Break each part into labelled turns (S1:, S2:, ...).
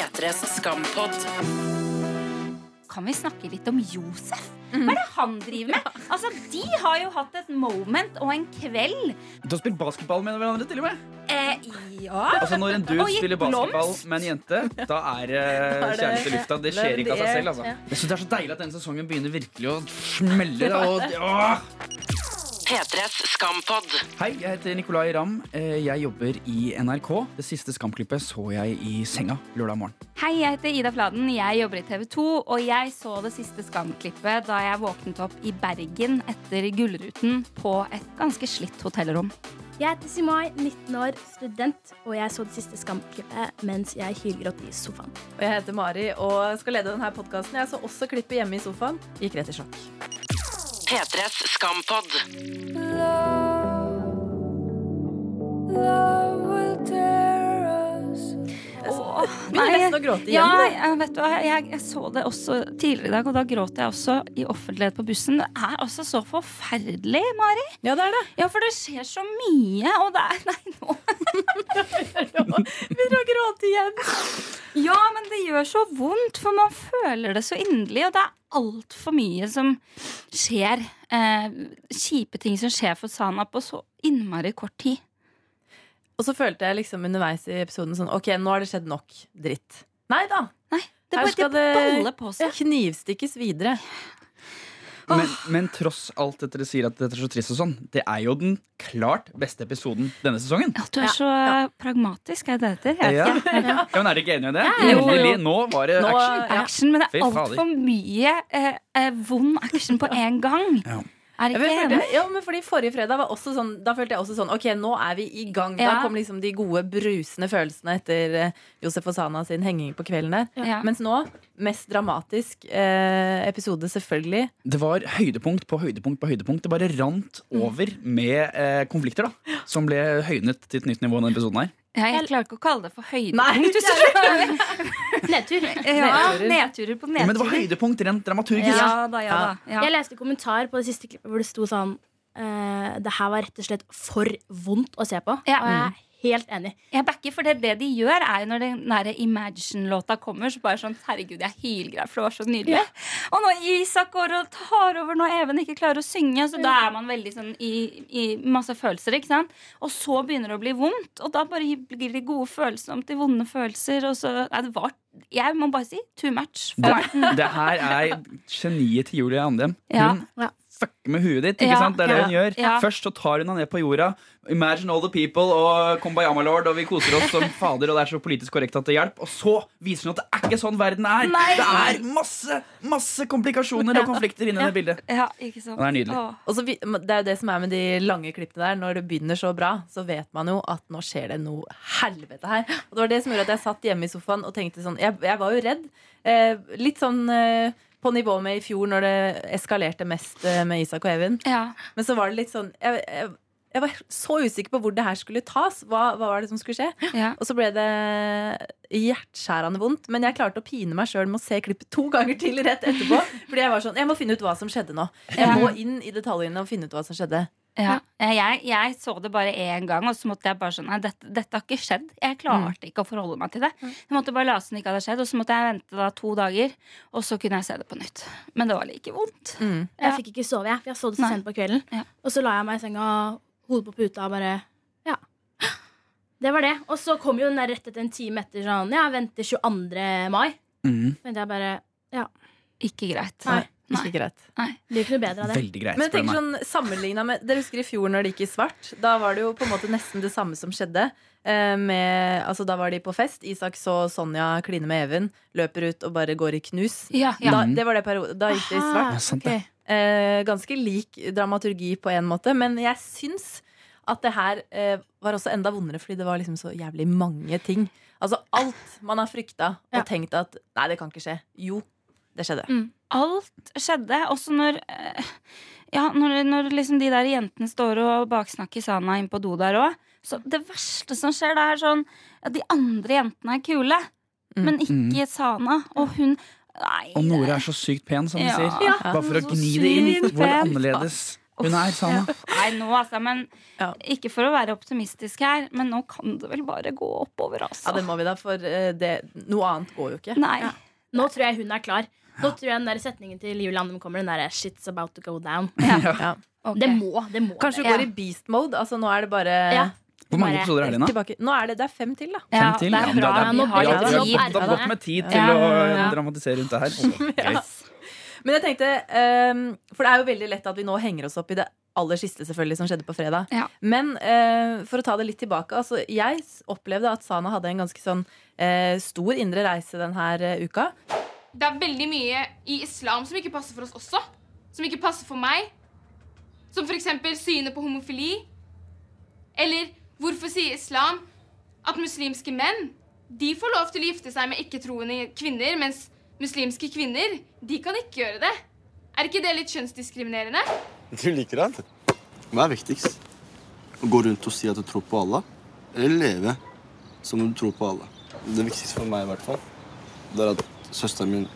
S1: P3s skampod.
S2: Kan vi snakke litt om Josef? Hva er det han driver med? Altså, De har jo hatt et moment og en kveld.
S3: Du har spilt basketball med hverandre, til og med.
S2: Eh, ja.
S3: Altså Når en dude spiller basketball med en jente, da er uh,
S4: det
S3: kjærlighet i lufta. Det skjer ikke av seg selv. altså Jeg synes Det er så deilig at denne sesongen begynner virkelig å smelle. Og, åh!
S1: P3s skampod.
S3: Hei, jeg heter Nicolay Ramm. Eh, Jeg jobber i NRK. Det siste Skamklippet så jeg i senga lørdag morgen.
S2: Hei, jeg heter Ida Fladen. Jeg jobber i TV 2. Og jeg så det siste Skam-klippet da jeg våknet opp i Bergen etter Gullruten på et ganske slitt hotellrom.
S5: Jeg heter Simai, 19 år, student, og jeg så det siste Skam-klippet mens jeg hylgråt i sofaen.
S4: Og jeg heter Mari og skal lede denne podkasten. Jeg så også klippet hjemme i sofaen. Gikk rett i sjokk.
S1: P3s skampod.
S2: Åh,
S4: Begynner nesten å gråte
S2: Ja, jeg, vet du, jeg, jeg så det også tidligere i dag, og da gråt jeg også i offentlighet på bussen. Det er altså så forferdelig, Mari.
S4: Ja, det er det.
S2: Ja, for det skjer så mye, og det er Nei, nå
S4: Begynner å gråte igjen.
S2: Ja, men det gjør så vondt, for man føler det så inderlig, og det er altfor mye som skjer. Eh, kjipe ting som skjer for Sana på så innmari kort tid.
S4: Og så følte jeg liksom underveis i episoden sånn Ok, nå har det skjedd nok dritt. Nei da.
S2: Nei, det
S4: Her skal
S2: det.
S4: Knivstikkes videre.
S3: Men, men tross alt dette dere sier at dette er så trist og sånn, det er jo den klart beste episoden denne sesongen.
S2: Ja, du er
S4: Ja,
S2: så pragmatisk, er det det heter?
S3: Ja. Ja, men Er dere ikke enige i det?
S2: Jo, jo.
S3: Nå var det action.
S2: Action, men det er altfor mye eh, eh, vond action på en gang.
S3: Ja.
S2: Er
S4: Ja, men
S2: ikke
S4: følte,
S2: enig?
S4: ja, men fordi Forrige fredag var også sånn Da følte jeg også sånn Ok, nå er vi i gang. Da kom liksom de gode, brusende følelsene etter eh, Josef og Sana sin henging på kvelden der.
S2: Ja.
S4: Mens nå, mest dramatisk eh, episode, selvfølgelig.
S3: Det var høydepunkt på høydepunkt på høydepunkt. Det bare rant over med eh, konflikter, da. Som ble høynet til et nytt nivå i denne episoden her.
S2: Ja, jeg klarer ikke å kalle det for høydepunkt. Nei.
S5: Nedtur.
S2: Ja,
S4: Nedturer.
S2: nedturer på
S3: Ja, men det var høydepunkt rent dramaturgisk.
S2: Ja da, ja da. Ja.
S5: Jeg leste kommentar på det siste klippet hvor det sto sånn Uh, Det her var rett og slett for vondt å se på.
S2: Ja.
S5: Og jeg er helt enig.
S2: Jeg backer, for det, det de gjør, er jo når den der Imagine-låta kommer, så bare sånn Herregud, jeg hylgreier, for det var så nydelig. Og når Isak går og tar over når Even ikke klarer å synge, så da er man veldig sånn i, i masse følelser, ikke sant? Og så begynner det å bli vondt, og da bare blir det gode følelser om til vonde følelser, og så Nei, det var Jeg må bare si too much for.
S3: Det, det her er geniet til Julie Andem.
S2: Ja.
S3: Hun
S5: Ja.
S3: Fucker med huet ditt. ikke
S2: Ja,
S3: sant? Det er det
S2: ja,
S3: hun gjør.
S2: ja.
S3: Først så tar hun deg ned på jorda. Imagine all the people og Kumbayama lord, og vi koser oss som fader, og det er så politisk korrekt at det hjelper. Og så viser hun at det er ikke sånn verden er.
S2: Nei.
S3: Det er masse, masse komplikasjoner og konflikter inni det bildet.
S2: Ja, ikke sant?
S3: Det er nydelig.
S2: Åh.
S4: Og så Det er jo det som er med de lange klippene der. Når det begynner så bra, så vet man jo at nå skjer det noe helvete her. Og det var det som gjorde at jeg satt hjemme i sofaen og tenkte sånn Jeg, jeg var jo redd. Eh, litt sånn eh, på nivå med i fjor, når det eskalerte mest eh, med Isak og Even.
S2: Ja.
S4: Men så var det litt sånn jeg, jeg, jeg var så usikker på hvor det her skulle tas. Hva, hva var det som skulle skje?
S2: ja.
S4: Og så ble det hjerteskjærende vondt. Men jeg klarte å pine meg sjøl med å se klippet to ganger til rett etterpå. Fordi jeg var sånn, jeg må finne ut hva som skjedde nå. Jeg må inn i detaljene og finne ut hva som skjedde.
S2: Ja. Jeg, jeg så det bare én gang, og så måtte jeg bare sånn Nei, dette, dette har ikke skjedd. Jeg klarte ikke å forholde meg til det. Jeg måtte bare late som det ikke hadde skjedd, og så måtte jeg vente da to dager. Og så kunne jeg se det på nytt. Men det var like vondt.
S4: Mm.
S5: Jeg fikk ikke sove, jeg. Jeg så det så sent på kvelden.
S2: Ja.
S5: Og så la jeg meg i senga, hodet på puta, og bare Ja. Det var det. Og så kom jo den der rett etter en time etter sånn Ja, venter 22. mai.
S3: Mm.
S5: Men jeg bare Ja.
S2: Ikke greit.
S5: Nei.
S4: Ikke greit.
S5: Det blir ikke noe bedre av det.
S3: Veldig greit.
S4: Men
S3: meg.
S4: sånn, sammenlignet med Dere husker i fjor når det gikk i svart? Da var det jo på en måte nesten det samme som skjedde. Eh, med, altså, da var de på fest. Isak så Sonja kline med Even. Løper ut og bare går i knus.
S2: Ja, ja.
S4: Da, det var det periode, da gikk det i svart.
S3: Ja, sant
S5: okay.
S4: Eh, ganske lik dramaturgi på en måte, men jeg syns at det her eh, var også enda vondere fordi det var liksom så jævlig mange ting. Altså alt man har frykta og
S5: Ja.
S4: tenkt at nei, det kan ikke skje. Jo, det skjedde.
S2: Mm. Alt skjedde. Også når eh, Ja, når, når liksom de der jentene står og baksnakker Sana inn på do der òg. Så det verste som skjer, det er sånn at de andre jentene er kule,
S4: Mm.
S2: men ikke Sana. Og hun Nei.
S3: Og Nora er så sykt pen, som
S2: Ja.
S3: sier.
S2: Ja.
S3: Bare for å gni det inn. Hvor annerledes Hun er Sana.
S2: Nei, nå altså, men
S4: Ja.
S2: Ikke for å være optimistisk her, men nå kan det vel bare gå oppover,
S4: Ja,
S2: altså.
S4: det må vi da, for eh, det, noe annet går jo ikke.
S2: Nei.
S5: Nå tror jeg hun er klar. Nå tror jeg den der setningen til Julie Andem kommer. Den der 'shit's about to go down'.
S4: Ja.
S2: Okay.
S5: Det må, det må
S4: Kanskje
S5: det.
S4: går i beast mode? Altså nå er det bare
S5: Ja.
S3: Hvor mange episoder er det nå?
S4: Nå er det, det er fem til, da.
S2: Ja,
S3: Fem til?
S2: det er bra.
S5: Ja,
S2: Vi har
S3: Vi har,
S5: det
S3: godt, det med tid til
S2: Ja,
S3: å dramatisere rundt det her. Åh, gøy.
S4: Men jeg tenkte, um, For det er jo veldig lett at vi nå henger oss opp i det aller siste selvfølgelig som skjedde på fredag.
S2: Ja.
S4: Men uh, for å ta det litt tilbake altså, Jeg opplevde at Sana hadde en ganske sånn uh, stor indre reise denne uka.
S6: Det er veldig mye i islam som ikke passer for oss også. Som ikke passer for meg. Som f.eks. synet på homofili. Eller hvorfor sier islam at muslimske menn de får lov til å gifte seg med ikke-troende kvinner, mens muslimske kvinner de kan ikke gjøre det? Er ikke det litt kjønnsdiskriminerende?
S7: Du liker det? Hva er viktigst? Å gå rundt og si at du tror på Allah, eller leve som om du tror på Allah? Det viktigste for meg i hvert fall, det er at søsteren min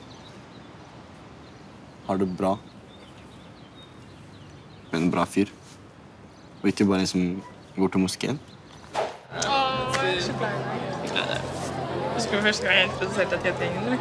S7: har det bra. Med en bra fyr. Og ikke bare en som går til moskeen.
S8: Husker du første gang jeg introduserte deg til gjengen? eller?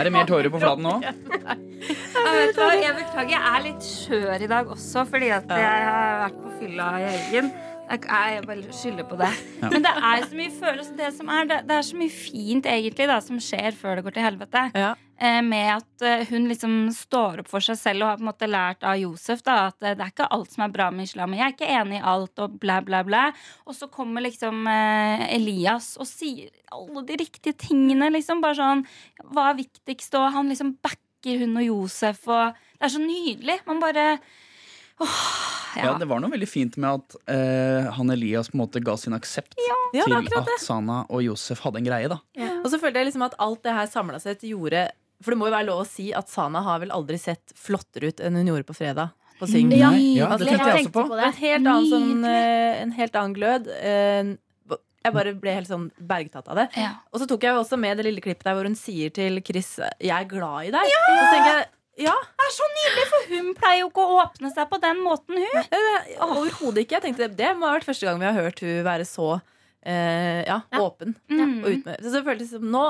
S3: Er det mer tårer på flaten nå?
S2: Jeg, jeg beklager, jeg er litt skjør i dag også, fordi at jeg har vært på fylla i helgen. Jeg, bare skylder på det. Men det er så mye følelser. Det, som det, det er så mye fint egentlig da, som skjer før det går til helvete.
S4: Ja.
S2: Eh, med at eh, hun liksom står opp for seg selv og har på en måte lært av Josef da, at eh, det er ikke alt som er bra med islam. Jeg er ikke enig i alt og bla, bla, bla. Og så kommer liksom eh, Elias og sier alle de riktige tingene. liksom Bare sånn Hva er viktigst? Og han liksom backer hun og Josef, og det er så nydelig. Man bare Åh,
S3: Ja,
S2: ja.
S3: Det var noe veldig fint med at eh, han Elias på en måte ga sin aksept
S4: Ja,
S3: til at Sana og Josef hadde en greie. da
S4: Og så følte jeg liksom at alt det her samla seg til gjorde For det må jo være lov å si at Sana har vel aldri sett flottere ut enn hun gjorde på fredag. På Syng.
S5: Ja,
S4: det
S3: tenkte jeg også på.
S5: på.
S4: En helt annen, sånn, eh, en helt annen glød. Jeg bare ble helt sånn bergtatt av det.
S2: Ja.
S4: Og så tok jeg også med det lille klippet der hvor hun sier til Chris 'Jeg er glad i deg'. Og så tenker jeg ja,
S2: Det er så nydelig, for hun pleier jo ikke å åpne seg på den måten, hun.
S4: overhodet ikke. Jeg tenkte Det må ha vært første gang vi har hørt hun være så eh, ja,
S5: Ja.
S4: åpen.
S2: Mm.
S4: Og ut. Så det føltes som nå,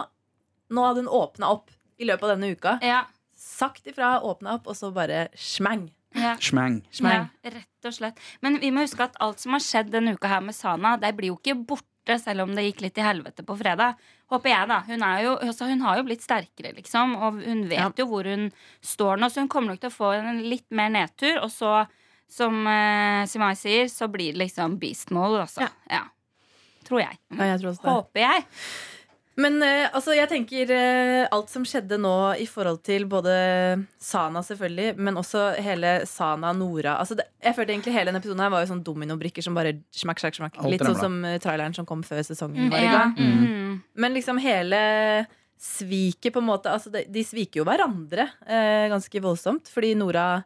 S4: nå hadde hun åpna opp i løpet av denne uka.
S2: Ja.
S4: Sagt ifra, åpna opp, og så bare smang.
S2: Ja.
S3: Smang.
S4: Smang.
S2: Ja, rett og slett. Men vi må huske at alt som har skjedd denne uka her med Sana, det blir jo ikke borte selv om det gikk litt til helvete på fredag. Håper jeg, da. Hun, jo, altså, hun har jo blitt sterkere, liksom. Og hun vet
S4: Ja.
S2: jo hvor hun står nå, så hun kommer nok til å få en litt mer nedtur. Og så, som uh, Simai sier, så blir det liksom beast mode, altså. Ja. Tror jeg.
S4: Ja, jeg tror.
S2: Håper jeg.
S4: Men eh, altså, jeg tenker eh, alt som skjedde nå i forhold til både Sana, selvfølgelig, men også hele Sana, Nora altså, det, Jeg følte egentlig hele denne episoden her var jo sånn dominobrikker som bare smakk, smakk, smakk. Litt sånn som eh, traileren som kom før sesongen var i
S2: Ja.
S4: gang.
S2: Mm.
S4: Men liksom hele sviket, på en måte altså, de, de sviker jo hverandre eh, ganske voldsomt. Fordi Nora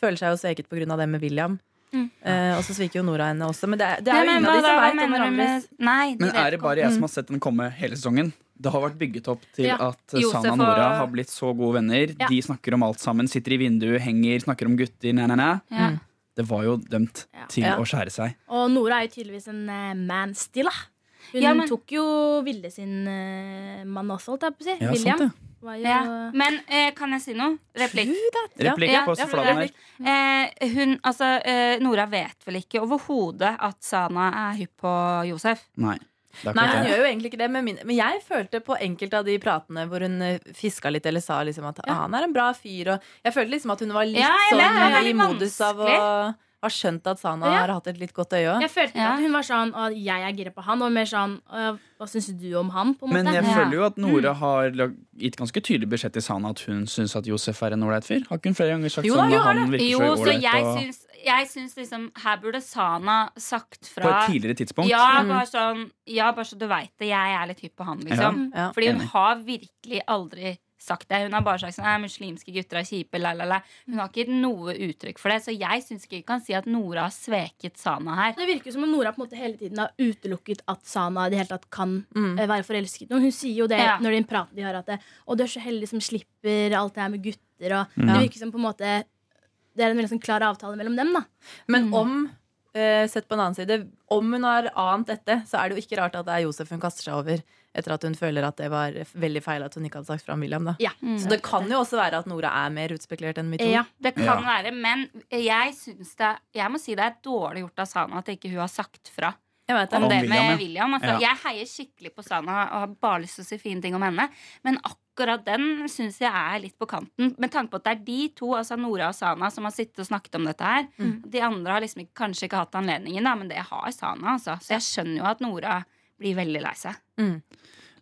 S4: føler seg jo sveket pga. det med William.
S2: Mm.
S4: Eh, og så sviker jo Nora henne også. Men det, det er jo ingen av de som veit om hverandres
S3: Men er det bare jeg som har sett den komme hele sesongen? Det har vært bygget opp til
S5: Ja.
S3: at Sana og Nora har blitt så gode venner.
S5: Ja.
S3: De snakker om alt sammen, sitter i vinduet, henger, snakker om gutter. Næ, næ, næ.
S2: Ja.
S3: Det var jo dømt
S5: Ja.
S3: til
S4: Ja.
S3: å skjære seg.
S5: Og Nora er jo tydeligvis en uh, man still. Hun
S2: Ja, men-
S5: tok jo Vilde sin uh, mann også, holdt jeg på å si.
S3: Ja,
S5: William.
S3: sant
S5: jo,
S2: Ja. Men eh, kan jeg si noe? Replikk.
S3: Replikk
S2: Ja,
S3: på
S2: ja,
S3: flaten her.
S2: Eh, hun, altså, eh, Nora vet vel ikke overhodet at Sana er hypp på Josef?
S3: Nei.
S4: Nei, hun gjør jo egentlig ikke det. Men, min, men jeg følte på enkelte av de pratene hvor hun eh, fiska litt eller sa liksom at ah, han er en bra fyr. Og jeg følte liksom at hun var litt
S2: Ja,
S4: sånn i modus av å
S2: vanskelig.
S4: ha skjønt at Sana
S5: Ja.
S4: har hatt et litt godt øye òg.
S5: Jeg følte
S2: Ja.
S5: at hun var sånn at jeg er gira på han, og mer sånn Hva syns du om han? på en måte.
S3: Men jeg
S2: Ja.
S3: føler jo at Nora har gitt ganske tydelig beskjed til Sana at hun syns at Josef er en ålreit fyr. Har ikke hun flere ganger sagt
S4: Jo
S3: sånn
S4: jo,
S3: at han
S4: det.
S3: virker
S2: Jo,
S3: så ålreit?
S2: jeg
S3: og-
S2: syns, jeg syns liksom Her burde Sana sagt fra På
S3: et tidligere tidspunkt.
S2: Ja,
S4: Mm.
S2: bare sånn Ja, bare så du veit det. Jeg er litt hypp på han, liksom.
S4: Ja.
S2: Fordi hun
S3: Enig.
S2: har virkelig aldri sagt det. Hun har bare sagt sånn «Nei, muslimske gutter er kjipe, la, la, la. Hun har ikke gitt noe uttrykk for det. Så jeg syns ikke vi kan si at Nora har sveket Sana her.
S5: Det virker som om Nora på en måte hele tiden har utelukket at Sana i det hele tatt kan
S4: Mm.
S5: eh, være forelsket Og. Hun sier jo det
S2: Ja.
S5: når de prater de har at det, Og du er så heldig som slipper alt det her med gutter. Og
S3: Mm.
S5: Det virker som på en måte Det er en veldig sånn klar avtale mellom dem. da
S4: Men om eh, sett på en annen side Om hun har ant dette, så er det jo ikke rart at det er Josef hun kaster seg over. Etter at hun føler at det var veldig feil at hun ikke hadde sagt fra om William. Da.
S5: Ja.
S4: Så det kan jo også være at Nora er mer utspekulert enn vi tror.
S5: Ja.
S2: Det kan
S3: Ja.
S2: være, men jeg syns det Jeg må si det er dårlig gjort av Sana at ikke hun har sagt fra.
S4: Jeg vet
S2: om
S4: det.
S2: det
S3: William,
S2: med. William. Altså,
S3: Ja.
S2: Jeg heier skikkelig på Sana og har bare lyst til å si fine ting om henne. Men akkurat den syns jeg er litt på kanten. Med tanke på at det er de to, altså Nora og Sana, som har sittet og snakket om dette her. De andre har liksom kanskje ikke hatt anledningen, da, men det har Sana. Altså. Så jeg skjønner jo at Nora blir veldig lei seg.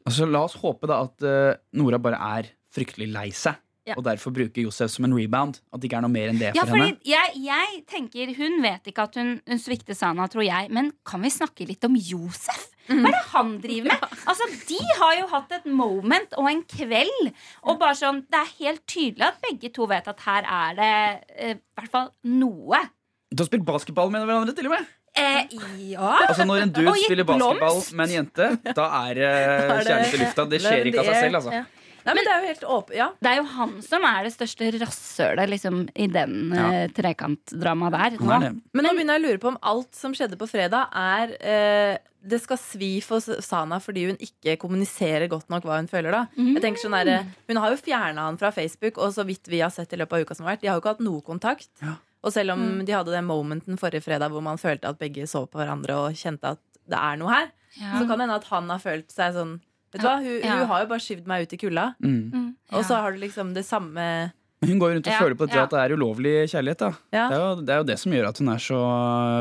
S3: Altså, la oss håpe da at uh, Nora bare er fryktelig lei seg.
S5: Ja.
S3: Og derfor bruker Josef som en rebound. At det ikke er noe mer enn det
S2: Ja,
S3: for
S2: fordi
S3: henne.
S2: jeg, jeg tenker Hun vet ikke at hun, hun svikter Sana, tror jeg. Men kan vi snakke litt om Josef? Hva er det han driver med? Altså, De har jo hatt et moment og en kveld. Og bare sånn, Det er helt tydelig at begge to vet at her er det eh, i hvert fall noe.
S3: Du har spilt basketball med hverandre, til og med.
S2: Eh, ja.
S3: Altså Når en dude spiller basketball
S2: blomst.
S3: med en jente, da er det
S4: er det-
S3: kjærlighet i lufta. Det skjer ikke av seg selv, altså.
S5: Ja.
S4: Nei, men det er jo helt åpen, ja.
S2: Det er jo han som er det største rasshølet liksom, i den eh, trekantdramaet der.
S3: Nå.
S4: Men nå begynner jeg å lure på om alt som skjedde på fredag, er uh, Det skal svi for Sana fordi hun ikke kommuniserer godt nok hva hun føler. da Jeg tenker sånn der, Hun har jo fjerna han fra Facebook, og så vidt vi har sett i løpet av uka som har vært, de har jo ikke hatt noe kontakt.
S3: Ja.
S4: Og selv om de hadde den momenten forrige fredag hvor man følte at begge så på hverandre og kjente at det er noe her,
S2: Ja.
S4: så kan det hende at han har følt seg sånn Vet du hva, hun,
S2: Ja.
S4: hun har jo bare skyvd meg ut i kulda.
S3: Mm.
S4: Og så har du liksom det samme
S3: Hun går rundt og
S2: Ja,
S3: føler på det
S2: ja.
S3: at det er ulovlig kjærlighet. da
S4: Ja.
S3: det, er jo, det er jo det som gjør at hun er så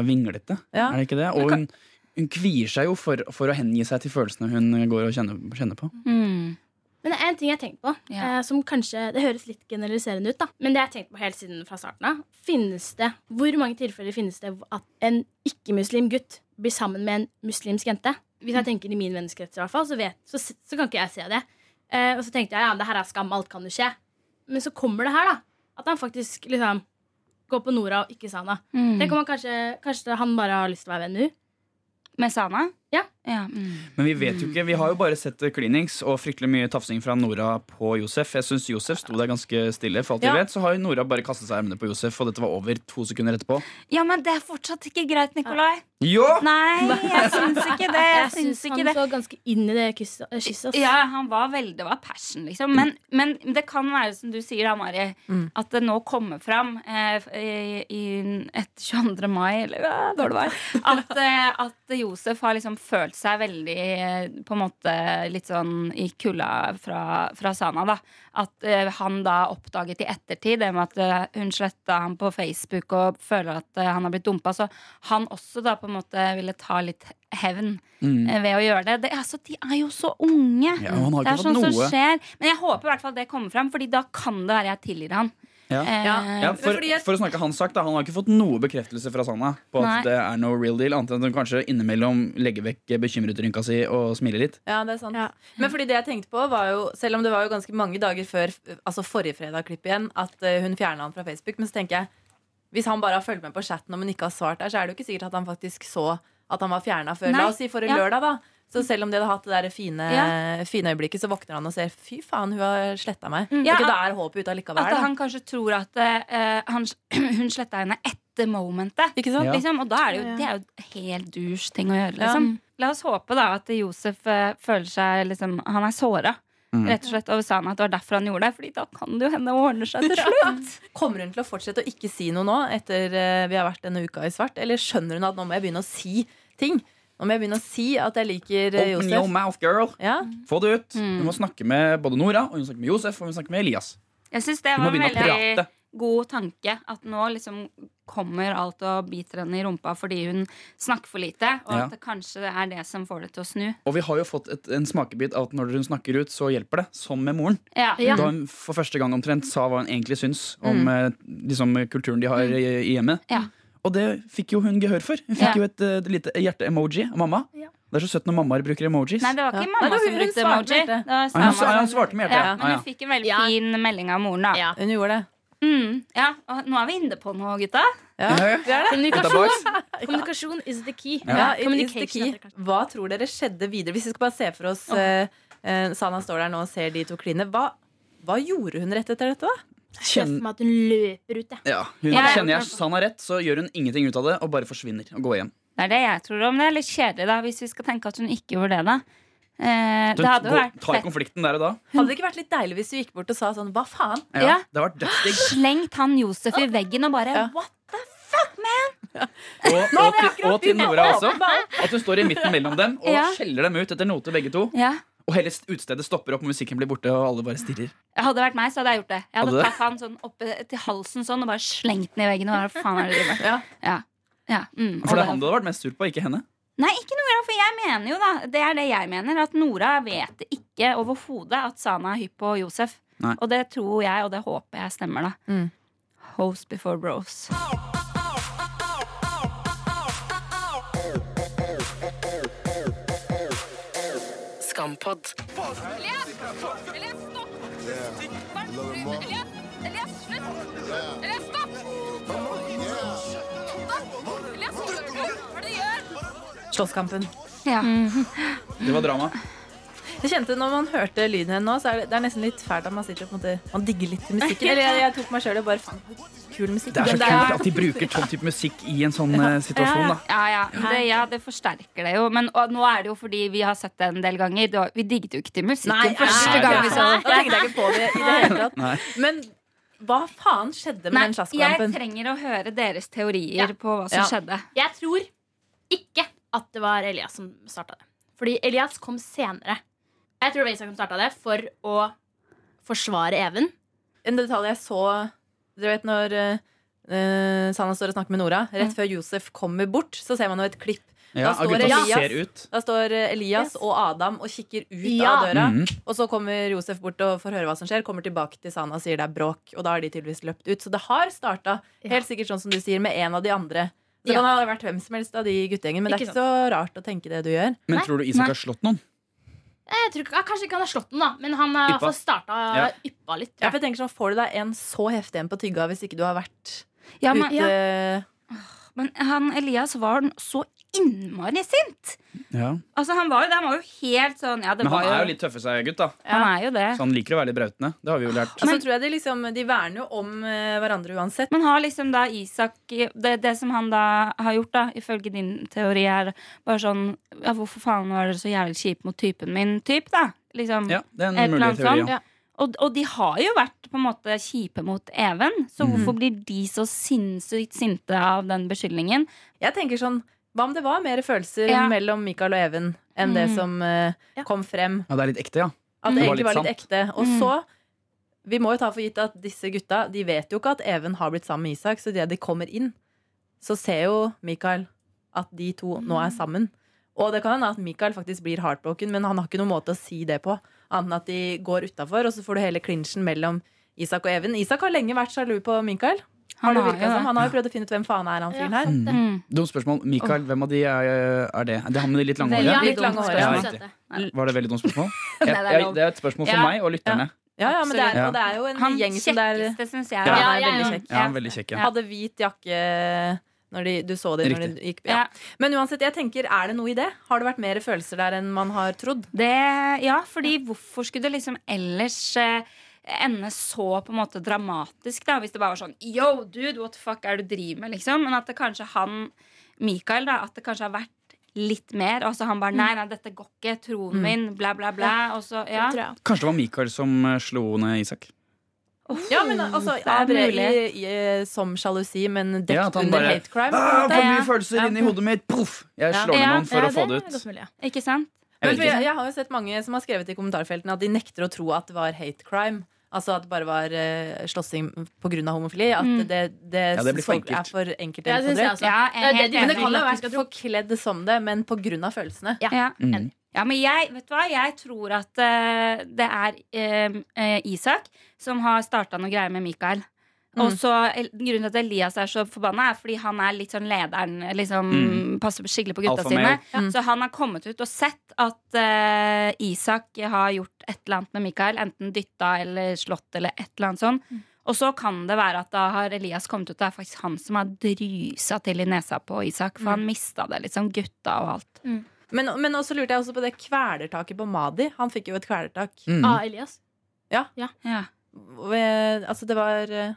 S3: vinglete.
S4: Ja.
S3: Er det ikke det? Og hun, hun kvier seg jo for, for å hengi seg til følelsene hun går og kjenner, kjenner på.
S2: Mm.
S5: Men det er en ting jeg har tenkt på,
S2: Ja.
S5: eh, som kanskje Det høres litt generaliserende ut, da. Men det jeg har tenkt på helt siden fra starten av. Finnes det Hvor mange tilfeller finnes det at en ikke-muslim gutt blir sammen med en muslimsk jente? Hvis jeg tenker i min vennekrets, i hvert fall, så, vet, så, så kan ikke jeg se det. Eh, og så tenkte jeg ja, det her er skam, alt kan jo skje. Men så kommer det her, da. At han faktisk liksom går på Nora og ikke Sana.
S2: Mm.
S5: Tenk om han kanskje, kanskje han bare har lyst til å være venn. Med
S2: Sana?
S5: Ja.
S2: mm.
S3: Men vi vet jo ikke, vi har jo bare sett klinings og fryktelig mye tafsing fra Nora på Josef. Jeg syns Josef sto der ganske stille. For alt
S4: Ja.
S3: vi vet, så har jo Nora bare kastet seg i armene på Josef, og dette var over to sekunder etterpå.
S2: Ja, men det er fortsatt ikke greit, Nikolai.
S3: Jo!
S2: Nei, jeg syns ikke det. Jeg
S5: Jeg
S2: syns
S5: han
S2: det.
S5: så ganske inn i det eh, kysset.
S2: Ja, han var veldig Det var passion, liksom. Men, men det kan være, som du sier, da, Mari,
S4: Mm.
S2: at det nå kommer fram eh, i, i etter 22. mai, eller hva det var, at, eh, at Josef har liksom følt seg veldig eh, på en måte litt sånn i kulda fra, fra Sana, da. At uh, han da oppdaget i ettertid det med at uh, hun sletta ham på Facebook og føler at uh, han har blitt dumpa. Så han også da på en måte ville ta litt hevn
S3: Mm.
S2: ved å gjøre det. det altså, de er jo så unge.
S3: Ja, han
S2: det er sånn som skjer. Men jeg håper i hvert fall det kommer fram, Fordi da kan det være jeg tilgir han.
S3: Ja.
S2: Eh,
S3: Ja, for, for å snakke hans sak, da, Han har ikke fått noe bekreftelse fra Sanna på
S2: Nei.
S3: at det er no real deal, annet enn at hun kanskje innimellom legger vekk bekymretrynka si og smiler litt.
S4: Ja, det er sant.
S5: Ja.
S4: Men fordi det jeg tenkte på var jo, Selv om det var jo ganske mange dager før Altså forrige fredag-klipp igjen at eh, hun fjerna han fra Facebook, men så tenker jeg hvis han bare har fulgt med på chatten og hun ikke har svart der, så er det jo ikke sikkert at han faktisk så at han var fjerna før.
S2: Nei.
S4: La oss si forrige
S2: Ja.
S4: lørdag, da. Så selv om de hadde hatt det der fine,
S2: Ja.
S4: fine øyeblikket, så våkner han og ser fy faen, hun har sletta meg.
S2: Ja,
S4: det er håpet ute allikevel.
S2: At
S4: Da.
S2: han kanskje tror at uh, han, hun sletta henne etter momentet.
S4: Ikke sant?
S3: Ja.
S2: Liksom, og da er det jo, det er jo helt douche ting å gjøre.
S4: Ja.
S2: Liksom. La oss håpe da at Josef uh, føler seg liksom, Han er såra.
S3: Mm.
S2: Rett og slett over Sana at det var derfor han gjorde det. Fordi da kan det jo hende å ordne seg til slutt.
S4: Kommer hun til å fortsette å ikke si noe nå etter eh, vi har vært denne uka i svart? Eller skjønner hun at nå må jeg begynne å si ting? Nå må jeg begynne å si at jeg liker Josef
S3: Open your mouth, girl!
S4: Ja?
S3: Få det ut!
S2: Mm.
S3: Du må snakke med både Nora, og hun snakker med Josef og hun snakker med Elias.
S2: Jeg syns det var en veldig god tanke. At nå liksom kommer alt og biter henne i rumpa fordi hun snakker for lite. Og
S3: Ja.
S2: at det kanskje er det som får det til å snu.
S3: Og vi har jo fått et, en smakebit av at når hun snakker ut, så hjelper det. Som med moren.
S2: Ja.
S5: Ja.
S3: Da hun for første gang omtrent sa hva hun egentlig syns om mm. liksom, kulturen de har i, i hjemmet.
S2: Ja.
S3: Og det fikk jo hun gehør for. Hun
S2: Ja.
S3: fikk jo et, eh, lite hjerte-emoji av mamma.
S5: Ja.
S3: Det er så søtt når mammaer bruker emojis.
S2: Nei, det var ikke
S4: Ja.
S2: mamma
S4: Nei, det var
S2: som
S4: hun
S2: brukte
S4: svarte
S2: emoji.
S4: hjertet.
S2: Det var
S3: Ah, hun,
S2: mamma
S3: ah, hun svarte med hjertet.
S2: Ja,
S3: Ja.
S2: men
S3: Ah, ja.
S2: hun fikk en veldig
S5: Ja.
S2: fin melding av moren, da.
S5: Ja.
S4: Hun gjorde det.
S2: Mm, ja, og nå er vi inne på noe, gutta.
S4: Ja.
S3: Ja, ja.
S4: Vi er det.
S5: Kommunikasjon, kommunikasjon is the key.
S4: Ja, it is the
S5: Communication
S4: key.
S5: heter det kanskje.
S4: Hva tror dere skjedde videre? Hvis vi skal bare se for oss eh, eh, Sana står der nå og ser de to kline. Hva, hva gjorde hun rett etter dette, da?
S5: Jeg
S3: Kjenn,
S5: meg at hun løper ut, jeg.
S3: ja, hun,
S2: Ja.
S3: kjenner jeg han har rett, så gjør hun ingenting ut av det og bare forsvinner og går hjem.
S2: Det er det jeg tror om. Det er litt kjedelig da, hvis vi skal tenke at hun ikke gjorde det. da eh, Det hadde jo vært
S3: tar
S2: fett.
S3: konflikten der og da.
S4: Hadde det ikke vært litt deilig hvis du gikk bort og sa sånn Hva faen?
S3: Ja,
S2: Ja.
S3: Det har vært dødsdigg.
S2: Slengt han Josef i veggen og bare
S4: Ja.
S2: What the fuck, man?
S3: Og, og, til, og til Nora også. At hun står i midten mellom dem og
S2: Ja.
S3: skjeller dem ut etter noter, begge to.
S2: Ja
S3: Og hele utestedet stopper opp, musikken blir borte, og alle bare stirrer.
S2: Hadde det vært meg, så hadde jeg gjort det. Jeg hadde
S3: Hadde
S2: tatt han sånn oppe til halsen sånn og bare slengt den i veggen. Og hva faen er det du driver med?
S4: Ja.
S2: Ja. Ja, mm,
S3: For det er han du hadde vært mest sur på, ikke henne.
S2: Nei, ikke Nora, for jeg mener jo da Det er det jeg mener, at Nora vet ikke overhodet at Sana er hypp på Josef.
S3: Nei.
S2: Og det tror jeg, og det håper jeg stemmer, da.
S4: Mm.
S2: Host before bros.
S1: Skampod.
S6: Elias! Elias, stopp! Elias! Elias, slutt! Elias, stopp! Stopp! Elias, hva? Hva er det du gjør?
S4: Slåsskampen.
S2: Ja.
S3: Det var drama.
S4: Jeg kjente Når man hørte lyden hennes nå, så er det, det er nesten litt fælt at man sitter og på en måte, Man digger litt til musikken. Eller jeg, jeg tok meg sjøl og bare faen, kul musikk.
S3: Det er så
S4: Den
S3: kult at de bruker sånn type musikk i en sånn eh, situasjon. da
S2: Ja, ja. Det, ja, det forsterker det jo. Men og nå er det jo fordi vi har sett det en del ganger. Da, Vi digget jo ikke til musikken
S4: Nei,
S2: første
S3: nei,
S2: gang vi så
S4: Da tenkte jeg ikke på det i det hele tatt.
S3: Nei.
S4: Men hva faen skjedde med
S2: Nei,
S4: den
S2: jeg trenger å høre deres teorier
S5: Ja.
S2: på hva som
S4: Ja.
S2: skjedde.
S5: Jeg tror ikke at det var Elias som starta det. Fordi Elias kom senere. Jeg tror det som starta det for å forsvare Even.
S4: En detalj jeg så Du vet når uh, Sanna står og snakker med Nora, rett før Josef kommer bort, så ser man jo et klipp.
S3: Ja,
S4: står
S3: gutta som
S4: Elias. Da står eh, Elias
S5: Yes.
S4: og Adam og kikker ut
S5: Ja.
S4: av døra.
S3: Mhm.
S4: Og så kommer Josef bort og får høre hva som skjer. Kommer tilbake til Sana og sier det er bråk. Og da har de tydeligvis løpt ut. Så det har starta,
S5: Ja.
S4: helt sikkert sånn som du sier, med en av de andre. Det
S5: Ja.
S4: kan ha vært hvem som helst av de guttegjengen, men det er
S5: Ikke
S4: sant? så rart å tenke det du gjør.
S3: Men tror du Isak har slått noen?
S5: Jeg tror, ikke- kanskje ikke han har slått den, da, men han har i hvert
S3: Yppa.
S5: starta
S3: Ja.
S5: yppa litt.
S4: Ja, for jeg tenker sånn, Får du deg en så heftig en på tygga hvis ikke du har vært
S2: Ja, men,
S4: ute
S2: men han Elias var så innmari sint.
S3: Ja.
S2: Altså, han var jo det. Han var jo helt sånn Ja, det
S3: Men han
S2: var jo,
S3: er jo litt tøffe seg gutt, da.
S2: Han er jo det.
S3: Så han liker å være litt brautende. Det har vi jo lært.
S4: Men, Altså, tror jeg De liksom, de verner jo om eh, hverandre uansett.
S2: Men har liksom da Isak det, det som han da har gjort, da, ifølge din teori, er bare sånn Ja, hvorfor faen var dere så jævlig kjipe mot typen min, typ, da? Liksom.
S3: Ja, det er en mulig teori.
S2: Sånn.
S3: Ja.
S2: Og, og de har jo vært på en måte kjipe mot Even, så
S3: Mhm.
S2: hvorfor blir de så sinnssykt sinte av den beskyldningen?
S4: Jeg tenker sånn, Hva om det var mer følelser
S2: Ja.
S4: mellom Mikael og Even enn det
S2: Mm.
S4: som uh,
S5: Ja.
S4: kom frem?
S3: ja, det er litt ekte, ja.
S4: At
S2: Mm.
S4: det
S3: Det var
S4: egentlig var
S3: litt
S4: litt ekte. Og
S2: Mm.
S4: så Vi må jo ta for gitt at disse gutta De vet jo ikke at Even har blitt sammen med Isak, så idet de kommer inn, så ser jo Mikael at de to nå er sammen. Og det kan hende at Mikael faktisk blir heartbroken, men han har ikke noen måte å si det på. Annet enn at de går utafor, og så får du hele klinsjen mellom Isak og Even. Isak har lenge vært sjalu på Mikael. Har det
S2: har
S4: som. Han har jo prøvd å finne ut hvem faen er han fyren her.
S3: Mm.
S2: Mm.
S3: Dumt spørsmål. Mikael, hvem av de er, er det? Det er han med de litt lange
S2: Veldig
S3: Ja,
S4: litt lange hår,
S3: ja. Var det veldig dumt spørsmål? Jeg,
S2: det er
S3: jeg, det er et spørsmål for
S2: Ja.
S3: meg og lytterne.
S4: Ja, ja, men det er, det er jo en
S2: Han
S4: gjeng som det er
S2: syns jeg.
S3: Ja,
S2: ja,
S4: han er
S5: ja,
S4: veldig kjekk.
S3: Ja, han er veldig kjekk, ja.
S4: Hadde hvit jakke når de, du så det når de gikk ja.
S2: Ja.
S4: Men uansett, jeg tenker, er det noe i det? Har det vært mer følelser der enn man har trodd?
S2: Det, ja, fordi hvorfor skulle det liksom ellers eh, ende så på en måte dramatisk, da? Hvis det bare var sånn Yo, dude, what the fuck er det du driver med? liksom Men at det kanskje han, Mikael, da, at det kanskje har vært litt mer. Og så han bare Nei, nei, dette går ikke. Troen
S4: Mm.
S2: min. Bla, bla, bla. Og så, ja.
S5: Det.
S3: Kanskje det var Mikael som eh, slo ned Isak?
S4: Ja, men altså,
S2: det er mulig.
S4: i, i, Som sjalusi, men dekt
S3: Ja, at han
S4: under
S3: bare,
S4: hate crime.
S3: Ah, for mye følelser inni hodet mitt! Poff! Jeg slår ned
S2: Ja,
S3: noen for
S5: Ja,
S3: å få det ut.
S5: mulig.
S2: Ikke sant?
S3: Jeg
S4: Men
S3: ikke.
S4: jeg, jeg har jo sett mange som har skrevet i kommentarfeltene at de nekter å tro at det var hate crime. Altså at det bare var uh, slåssing pga. homofili. At
S2: Mm.
S4: det, det,
S3: Ja, det for
S4: er for enkelt.
S5: Ja, det jeg også.
S2: Ja,
S5: Det det
S2: helt
S5: de- men det kan jo være
S4: forkledd som det, men av følelsene.
S5: Ja.
S2: Ja.
S3: Mm.
S2: Ja, men jeg, vet du hva? jeg tror at uh, det er uh, eh, Isak som har starta noe greier med Mikael. Og så Grunnen til at Elias er så forbanna, er fordi han er litt sånn lederen. Liksom,
S3: Mm.
S2: Passer skikkelig på gutta
S3: sine.
S2: sine. Så han har kommet ut og sett at uh, Isak har gjort et eller annet med Mikael. Enten dytta eller slått eller et eller annet sånn. Og så kan det være at da har Elias kommet ut, det er faktisk han som har drysa til i nesa på Isak. For han mista det sånn gutta og alt.
S4: Men, men også lurte jeg også på det kvelertaket på Madi. Han fikk jo et kvelertak.
S3: Mm.
S5: Av Elias.
S2: Ja.
S4: Ved- Altså, det var eh,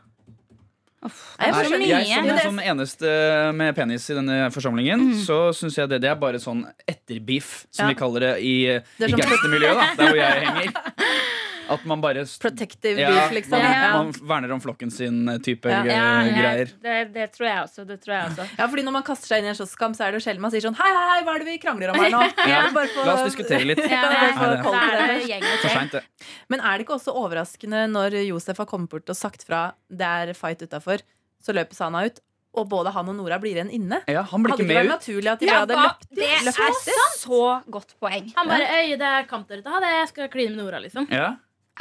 S2: Uff, det er
S3: Nei,
S2: mye.
S3: jeg som, som eneste med penis i denne forsamlingen, så syns jeg det, det er bare sånn etterbiff, som
S4: Ja.
S3: vi kaller det i,
S4: Det
S3: i gangstermiljøet, der hvor jeg henger. At man bare
S4: protective
S3: ja,
S4: beef, liksom.
S3: man,
S2: Ja.
S3: man verner om flokken sin eh, type
S4: Ja.
S2: Ja, ja,
S3: greier.
S2: det, det tror jeg også. Det tror jeg også.
S4: Ja, fordi Når man kaster seg inn i en slåsskamp, så er det jo sjelden man sier sånn Hei, hei, hva er det vi krangler om her nå?
S3: Ja.
S4: Bare få-
S3: La oss diskutere litt.
S4: Ja,
S3: det-
S2: er
S4: det.
S2: det gjengen
S3: For seint, det.
S4: Men er det ikke også overraskende når Josef har kommet bort og sagt fra det er fight utafor, så løper Sana ut, og både han og Nora blir igjen inne?
S3: Ja, han blir
S4: Hadde
S3: ikke
S4: det ikke vært
S3: med ut.
S4: naturlig at de
S2: Ja,
S4: hadde løpt,
S2: det er
S4: løpt etter?
S2: så godt poeng.
S5: Han bare Øy, det er kamp der ute. Ha det, jeg skal kline med Nora, liksom.
S3: Ja.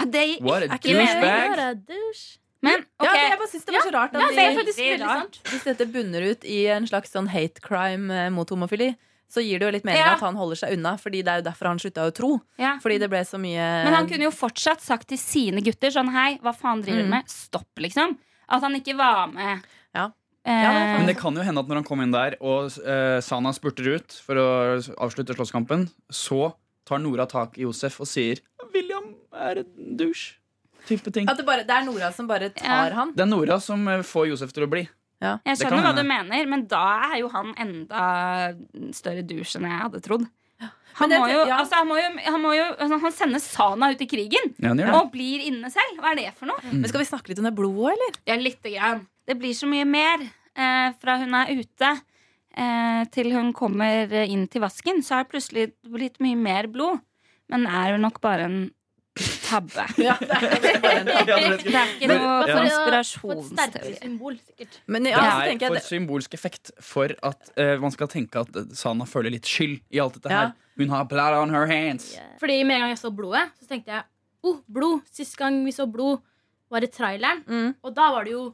S2: Det
S3: What a
S2: er ikke meningen.
S3: douchebag.
S5: Men douche.
S4: Ja, jeg bare synes det var så rart at
S5: Ja, det er faktisk
S2: Veldig
S5: sant.
S4: hvis dette bunner ut i en slags sånn hate crime eh, mot homofili, så gir det jo litt mening
S2: Ja.
S4: at han holder seg unna, fordi det er jo derfor han slutta å tro.
S2: ja.
S4: Fordi det ble så mye
S2: Men han kunne jo fortsatt sagt til sine gutter sånn Hei, hva faen driver du
S4: Mm.
S2: med? Stopp, liksom. At han ikke var med.
S4: Ja.
S2: Eh,
S4: Ja, det er
S3: Men det kan jo hende at når han kom inn der, og eh, Sana spurter ut for å avslutte slåsskampen, så tar Nora tak i Josef og sier 'William er en douche'. Type ting.
S4: At det, bare, det er Nora som bare tar
S2: Ja.
S4: han.
S3: Det er Nora som eh, får Josef til å bli.
S2: jeg skjønner hva du mener, men da er jo han enda større douche enn jeg hadde trodd. Han,
S4: det-
S2: må jo,
S4: ja.
S2: altså, han, må jo, han, må jo, altså, han sender Sana ut i krigen
S3: Ja, han gjør det.
S2: og blir inne selv. Hva er det for noe?
S4: Men skal vi snakke litt om det blodet, eller?
S2: Ja, lite grann. Det blir så mye mer eh, fra hun er ute eh, til hun kommer inn til vasken. Så er det plutselig blitt mye mer blod. Men det er jo nok bare en tabbe.
S4: Ja, det er bare en
S3: tabbe. det
S2: er ikke noe
S3: ja.
S2: Konspirasjonsteori.
S4: Men ja,
S3: Det er for symbolsk effekt for at eh, man skal tenke at eh, Sana føler litt skyld i alt dette
S4: Ja.
S3: her. Hun har blood on her hands.
S5: Fordi med en gang jeg så blodet, så tenkte jeg oh, blod. Sist gang vi så blod, var i traileren.
S4: mm.
S5: Og da var det jo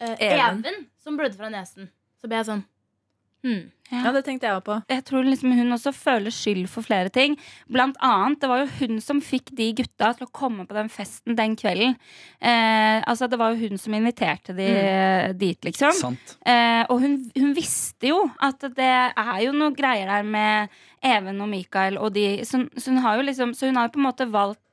S5: eh,
S4: Even.
S5: Even. som blødde fra nesen. Så ble jeg sånn hmm.
S4: Ja, det tenkte jeg også på.
S2: Jeg tror liksom hun også føler skyld for flere ting. Blant annet, det var jo hun som fikk de gutta til å komme på den festen den kvelden. Eh, altså Det var jo hun som inviterte de dit, liksom.
S3: Sant.
S2: Eh, og hun, hun visste jo at det er jo noe greier der med Even og Mikael og de Så, så hun har jo liksom Så hun har jo på en måte valgt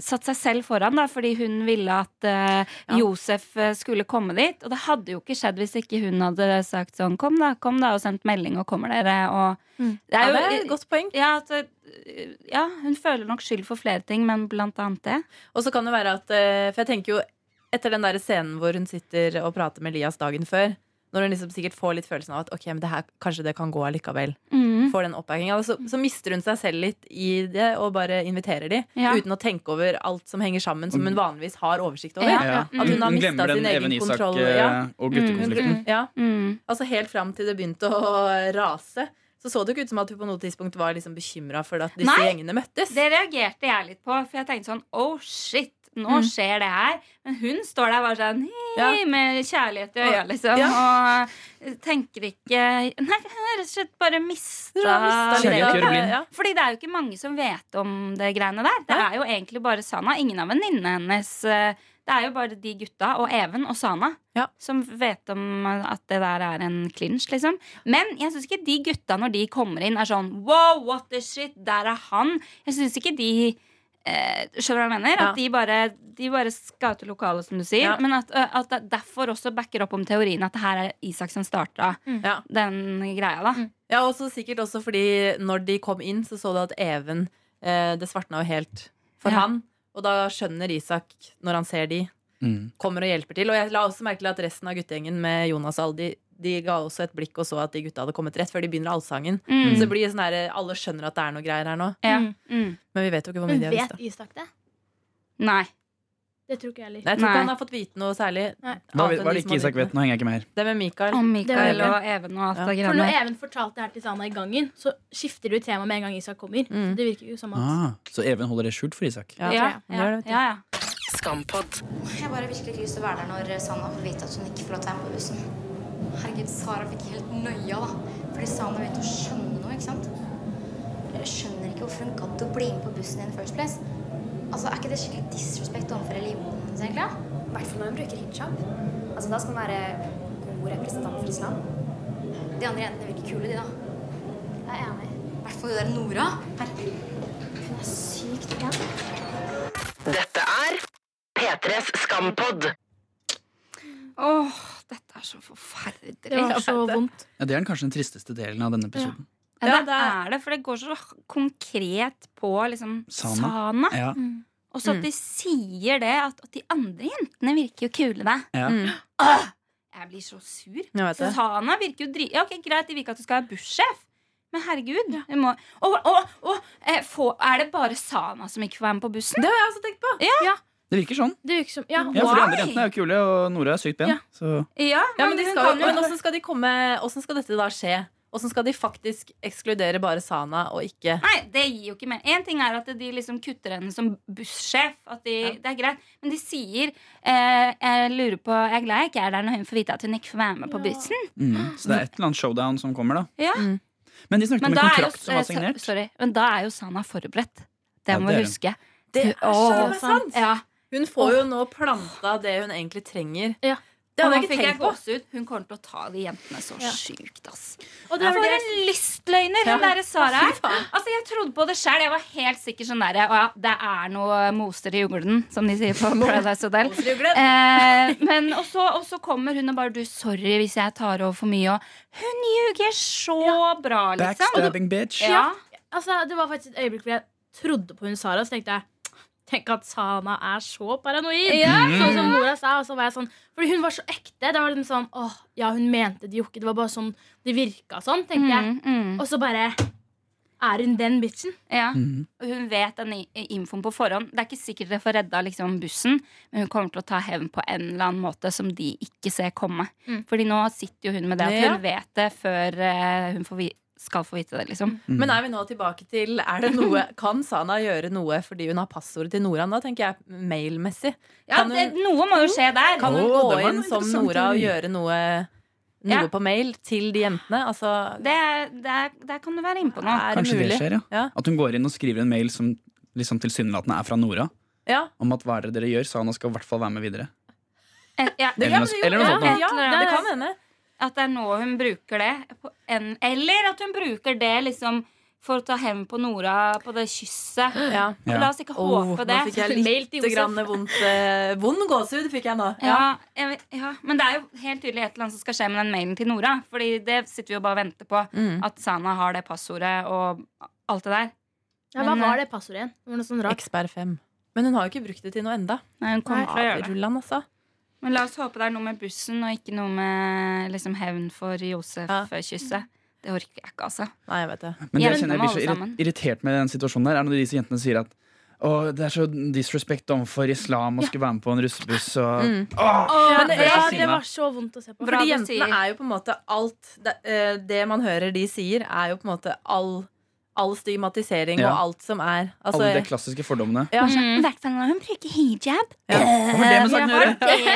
S2: Satt seg selv foran, da, fordi hun ville at uh,
S4: Ja.
S2: Josef eh, skulle komme dit. Og det hadde jo ikke skjedd hvis ikke hun hadde sagt sånn Kom, da, kom da, og sendt melding, og kommer dere, og
S5: Mm.
S2: Det er
S4: Ja,
S2: jo
S4: det er et godt poeng.
S2: ja, at, eh, ja, hun føler nok skyld for flere ting, men blant annet det.
S4: Og så kan det være at eh, For jeg tenker jo etter den der scenen hvor hun sitter og prater med Elias dagen før, når hun liksom sikkert får litt følelsen av at ok, men det her, kanskje det kan gå allikevel,
S2: Mm.
S4: får den oppbackinga, så, så mister hun seg selv litt i det og bare inviterer de,
S2: Ja.
S4: uten å tenke over alt som henger sammen, som hun vanligvis har oversikt over.
S2: Ja.
S3: Ja.
S4: At hun har
S3: glemmer
S4: sin egen
S3: Isak
S4: kontroll,
S3: eh,
S4: ja.
S3: og guttekonflikten.
S4: Ja,
S2: Mm.
S4: altså Helt fram til det begynte å rase, så så det ikke ut som at hun på noe tidspunkt var liksom bekymra for at disse
S2: Nei.
S4: gjengene møttes.
S2: Det reagerte jeg litt på, for jeg tenkte sånn Oh shit, nå
S4: Mm.
S2: skjer det her. Men hun står der bare sånn
S4: Ja.
S2: med kjærlighet i øya, liksom. Og tenker ikke Nei, hun har rett og slett bare mista.
S4: Ja.
S2: Fordi det er jo ikke mange som vet om det greiene der. Det er jo egentlig bare Sana. Ingen av venninnene hennes. eh, Det er jo bare de gutta og Even og Sana
S4: Ja.
S2: som vet om at det der er en clinch, liksom. Men jeg syns ikke de gutta, når de kommer inn, er sånn wow, what the shit, der er han. Jeg syns ikke de eh, Skjønner du hva jeg mener?
S4: Ja.
S2: At de bare, de bare scouter lokalet, som du sier.
S4: Ja.
S2: Men at, at det derfor også backer opp om teorien at det her er Isak som starta
S4: mm.
S2: den greia, da.
S4: Ja, og sikkert også fordi når de kom inn, så så du at Even eh, Det svartna jo helt for
S2: Ja.
S4: han. Og da skjønner Isak, når han ser de,
S3: Mm.
S4: kommer og hjelper til. Og jeg la også merke til at resten av guttegjengen med Jonas og alle, de, de ga også et blikk og så at de gutta hadde kommet rett før de begynner allsangen.
S2: Mm.
S4: Så det blir sånn her, alle skjønner at det er noe greier her nå.
S2: Ja.
S5: Mm.
S2: Mm.
S4: Men vi vet jo ikke hvor mye de har
S5: vet
S4: visst. Vet
S5: Isak det?
S2: Nei.
S5: Det tror ikke jeg heller.
S4: Jeg tror ikke han har fått vite noe særlig.
S5: Nei.
S3: Hva, hva det ikke Isak vet? Nå henger jeg ikke med her.
S4: Det med Mikael.
S5: Og
S2: Mikael og Even og alt
S4: Ja.
S2: det
S5: For når. Even fortalte det her til Sana i gangen, så skifter du tema med en gang Isak kommer.
S4: Mm.
S5: Det virker jo som at
S3: Ah, så Even holder det skjult for Isak.
S4: Ja,
S2: Ja,
S4: ja.
S2: ja, ja.
S1: Skampod.
S9: Jeg bare virkelig ikke lyst til å være der når Sanna får vite at hun ikke får lov til å være med på bussen. Herregud, Sara fikk helt nøya, da. Fordi Sana vet å skjønne noe, ikke sant? Jeg skjønner ikke hvorfor hun gadd å bli med på bussen in the first place. Altså, Er ikke det skikkelig disrespekt overfor religionen hennes, egentlig? I hvert fall når hun bruker hijab. Altså, Da skal hun være god representant for islam. De andre jentene virker kule, de, da. Jeg er enig. I hvert fall hun der Nora. Herregud. Hun er sykt pen.
S1: Dette er P3s Skampod.
S2: Åh, er så forferdelig.
S5: Det var så vondt.
S3: Ja, det er den kanskje den tristeste delen av denne episoden.
S2: Ja,
S4: Ja,
S2: det
S4: det er-
S2: det, for det går så konkret på liksom
S3: Sana.
S2: Sana.
S3: Ja.
S2: Og så at de sier det, at, at de andre jentene virker jo kule, da.
S3: Ja.
S4: Mm.
S2: Åh, jeg blir så sur. Sana virker jo dri... Ja, ok, Greit, de vil ikke at du skal være bussjef. Men herregud. Det må... og, og, og. Er det bare Sana som ikke får være med på bussen?
S4: Det har jeg også tenkt på.
S3: Det virker sånn.
S5: Det virker som Ja.
S3: Ja, for de andre jentene er jo kule, og Nora er sykt pen.
S5: Ja.
S2: Ja,
S4: Ja, men, de skal, men hvordan skal de komme Hvordan skal dette da skje? Hvordan skal de faktisk ekskludere bare Sana og ikke
S2: Nei, det gir jo ikke mer. En ting er at de liksom kutter henne som bussjef. At de, Det er greit. Men de sier eh, Jeg lurer på Jeg er glad jeg ikke er der når hun får vite at hun ikke får være med på bussen.
S3: Mm. Så det er et eller annet showdown som kommer, da.
S2: Ja.
S4: Mm.
S3: Men de snakket
S2: Men
S3: om en
S2: kontrakt jo,
S3: som var signert.
S2: sorry, men da er jo Sana forberedt. Det
S3: Ja,
S2: må
S3: det
S2: vi huske.
S4: Det er så sant!
S2: Ja.
S4: Hun får jo nå planta det hun egentlig trenger.
S5: Ja.
S4: Det hadde jeg ikke tenkt på.
S2: gåsehud. Hun kommer til å ta de jentene så
S5: Ja.
S2: sjukt, ass.
S5: Og det var
S2: en lystløgner hun
S4: Ja.
S2: derre Sara. Altså, jeg trodde på det sjøl. Jeg var helt sikker sånn derre Å ja, det er noe moster i juglen, som de sier på Paradise Hotel. Eh, men, og, så, og så kommer hun og bare Du, sorry hvis jeg tar over for mye. Og hun ljuger så bra, liksom.
S3: Backstabbing bitch.
S2: Ja.
S5: Altså, det var faktisk et øyeblikk hvor jeg trodde på hun Sara, så tenkte jeg Tenk at Sana er så paranoid. Ja. Sånn som Nora sa. Og så var jeg sånn, fordi hun var så ekte. Det var liksom sånn, åh, ja, hun mente det jo ikke. Det var bare sånn det virka sånn, tenkte jeg.
S2: Mm, mm.
S5: Og så bare er hun den bitchen.
S2: Ja.
S3: Mm.
S2: Og hun vet den infoen på forhånd. Det er ikke sikkert det får redda liksom, bussen, men hun kommer til å ta hevn på en eller annen måte som de ikke ser komme.
S5: Mm.
S2: Fordi nå sitter jo hun med det at
S4: Ja.
S2: hun vet det før uh, hun får vi skal få vite det, liksom.
S3: Mm.
S4: Men er vi nå tilbake til Er det noe Kan Sana gjøre noe fordi hun har passordet til Nora? Da tenker jeg mailmessig.
S2: Ja,
S4: hun-
S2: det, noe må jo skje der.
S4: Kan hun
S3: oh,
S4: gå inn som Nora og gjøre noe, noe
S2: Ja.
S4: på mail til de jentene? Altså,
S2: Det, er- det, er- der kan du være innpå på noe.
S4: er det
S3: Kanskje det skjer, ja.
S4: Ja.
S3: At hun går inn og skriver en mail som liksom tilsynelatende er fra Nora.
S4: Ja.
S3: Om at hva er det dere gjør, Sana skal i hvert fall være med videre.
S2: Eh, Ja,
S4: Det,
S3: Eller noe- eller noe sånt noe.
S4: ja,
S2: Det
S4: det kan hende.
S2: At det er nå hun bruker det. På en, eller at hun bruker det liksom for å ta hevn på Nora på det kysset.
S4: Ja.
S3: Ja.
S2: La oss ikke
S4: Åh,
S2: håpe
S4: nå
S2: det.
S4: fikk jeg litt grann vondt eh, Vond gåsehud fikk jeg nå.
S2: Ja, jeg ja, Men det er jo helt tydelig et eller annet som skal skje med den mailen til Nora. Fordi det sitter vi jo bare og venter på.
S4: Mm.
S2: At Sana har det passordet og alt det der.
S5: Ja, hva
S2: Men, eh,
S5: var det passordet igjen? Det var noe sånn rart.
S4: Expert 5. Men hun har jo ikke brukt det til noe enda.
S2: Nei, hun kommer til å gjøre det.
S4: Altså.
S2: Men la oss håpe det er noe med bussen og ikke noe med liksom, hevn for Josef-kysset. Det orker jeg ikke, altså.
S4: Nei, jeg vet det.
S3: Men det jeg kjenner jeg blir så irritert med den situasjonen der, er når disse jentene sier at å, det er så disrespect overfor islam å skulle være med på en russebuss. Og,
S4: Mm.
S3: Åh,
S5: ja, det, ja, det var så vondt å se på.
S4: Fordi jentene er jo på en måte alt det, eh, det man hører de sier, er jo på en måte all, all stigmatisering
S3: Ja.
S4: og alt som er altså,
S3: Alle de klassiske fordommene.
S4: ja,
S2: I hvert fall når hun bruker hijab.
S3: Hva har det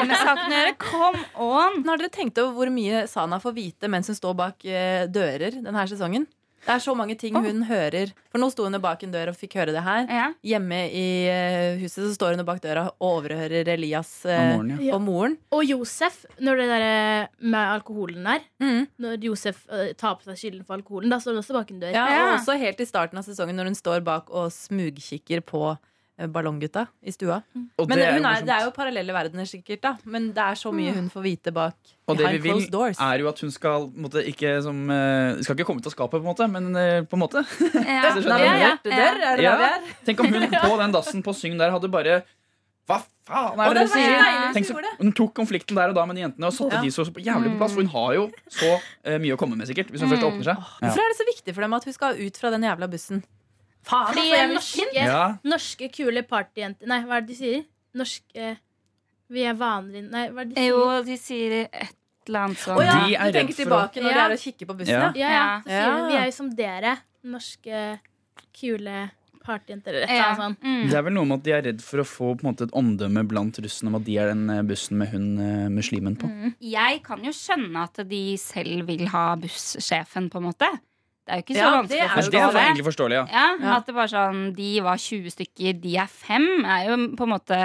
S3: med saken å gjøre?
S2: Kom on!
S4: Nå Har dere tenkt over hvor mye Sana får vite mens hun står bak eh, dører denne sesongen? Det er så mange ting hun hører. For nå sto hun jo bak en dør og fikk høre det her.
S2: Ja.
S4: Hjemme i eh, huset så står hun bak døra og overhører Elias eh,
S3: Om morgenen, ja.
S4: og moren.
S5: Og Josef, når det der med alkoholen der
S4: Mm.
S5: Når Josef eh, tar på seg skylden for alkoholen, da står hun også bak en dør.
S4: Ja,
S2: Ja.
S4: Og også helt i starten av sesongen når hun står bak og smugkikker på eh, ballonggutta i stua.
S3: Og
S4: Men
S3: det er
S4: er, det er jo parallelle verdener, sikkert. da Men det er så mye hun får vite bak
S3: Og det vi vil,
S4: doors.
S3: er jo at hun skal på måte, ikke som eh, Skal ikke komme ut av skapet, på en måte, men eh, på en måte.
S2: Ja.
S3: ja,
S4: ja, er
S3: Ja.
S4: vi er?
S3: Tenk om hun på den dassen på Syng der hadde bare Hva faen er det
S4: det
S3: dere sier? Tenk så, hun tok konflikten der og da med de jentene og satte
S4: Ja.
S3: de så jævlig på plass. For hun har jo så eh, mye å komme med, sikkert, hvis hun først åpner seg. Ja.
S4: Hvorfor er det så viktig for dem at hun skal ut fra den jævla bussen? Faen,
S5: Fordi
S4: altså,
S5: norske.
S3: Ja.
S5: norske kule partyjenter Nei, hva er det de sier? Norske Vi er vanlige Nei, hva er det de sier?
S2: Jo, de sier et eller annet sånt.
S4: Oh, ja,
S3: De er
S4: du tenker
S3: å-
S4: tilbake når
S5: Ja.
S4: de er og kikker på bussen?
S3: Ja.
S4: Ja.
S5: Ja. Så sier
S4: Ja.
S5: vi er jo som dere. Norske, kule partyjenter eller et eller
S2: Ja.
S5: annet sånt.
S2: Mm.
S3: Det er vel noe med at de er redd for å få på en måte, et omdømme blant russen om at de er den eh, bussen med hun eh, muslimen på.
S2: Mm. Jeg kan jo skjønne at de selv vil ha bussjefen, på en måte. Det er jo ikke så
S4: Ja,
S2: vanskelig å forstå
S3: det er
S2: det.
S3: egentlig forståelig, ja.
S2: Ja,
S4: Ja.
S2: At det var sånn De var 20 stykker, de er fem. Er jo på en måte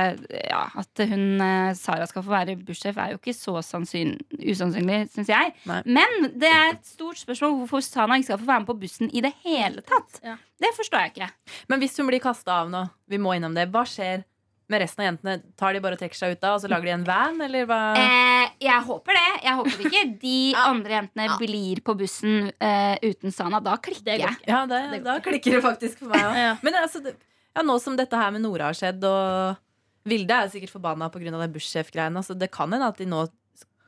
S2: Ja, At hun eh, Sara skal få være bussjef, er jo ikke så sannsyn, usannsynlig, syns jeg.
S4: Nei.
S2: Men det er et stort spørsmål hvorfor Sana ikke skal få være med på bussen i det hele tatt.
S5: Ja.
S2: Det forstår jeg ikke.
S4: Men hvis hun blir kasta av nå, vi må innom det, hva skjer med resten av jentene? Tar de bare og trekker seg ut da, og så lager de en van, eller hva?
S2: Eh, jeg håper det. Jeg håper ikke de andre jentene blir på bussen eh, uten Sana. Da klikker
S5: Det går
S2: jeg.
S5: ikke.
S4: Ja, det, da klikker det faktisk for meg òg.
S5: Ja.
S4: Men altså, ja, nå som dette her med Nora har skjedd, og Vilde er sikkert forbanna pga. den bussjef-greiene, altså, det kan hende at de nå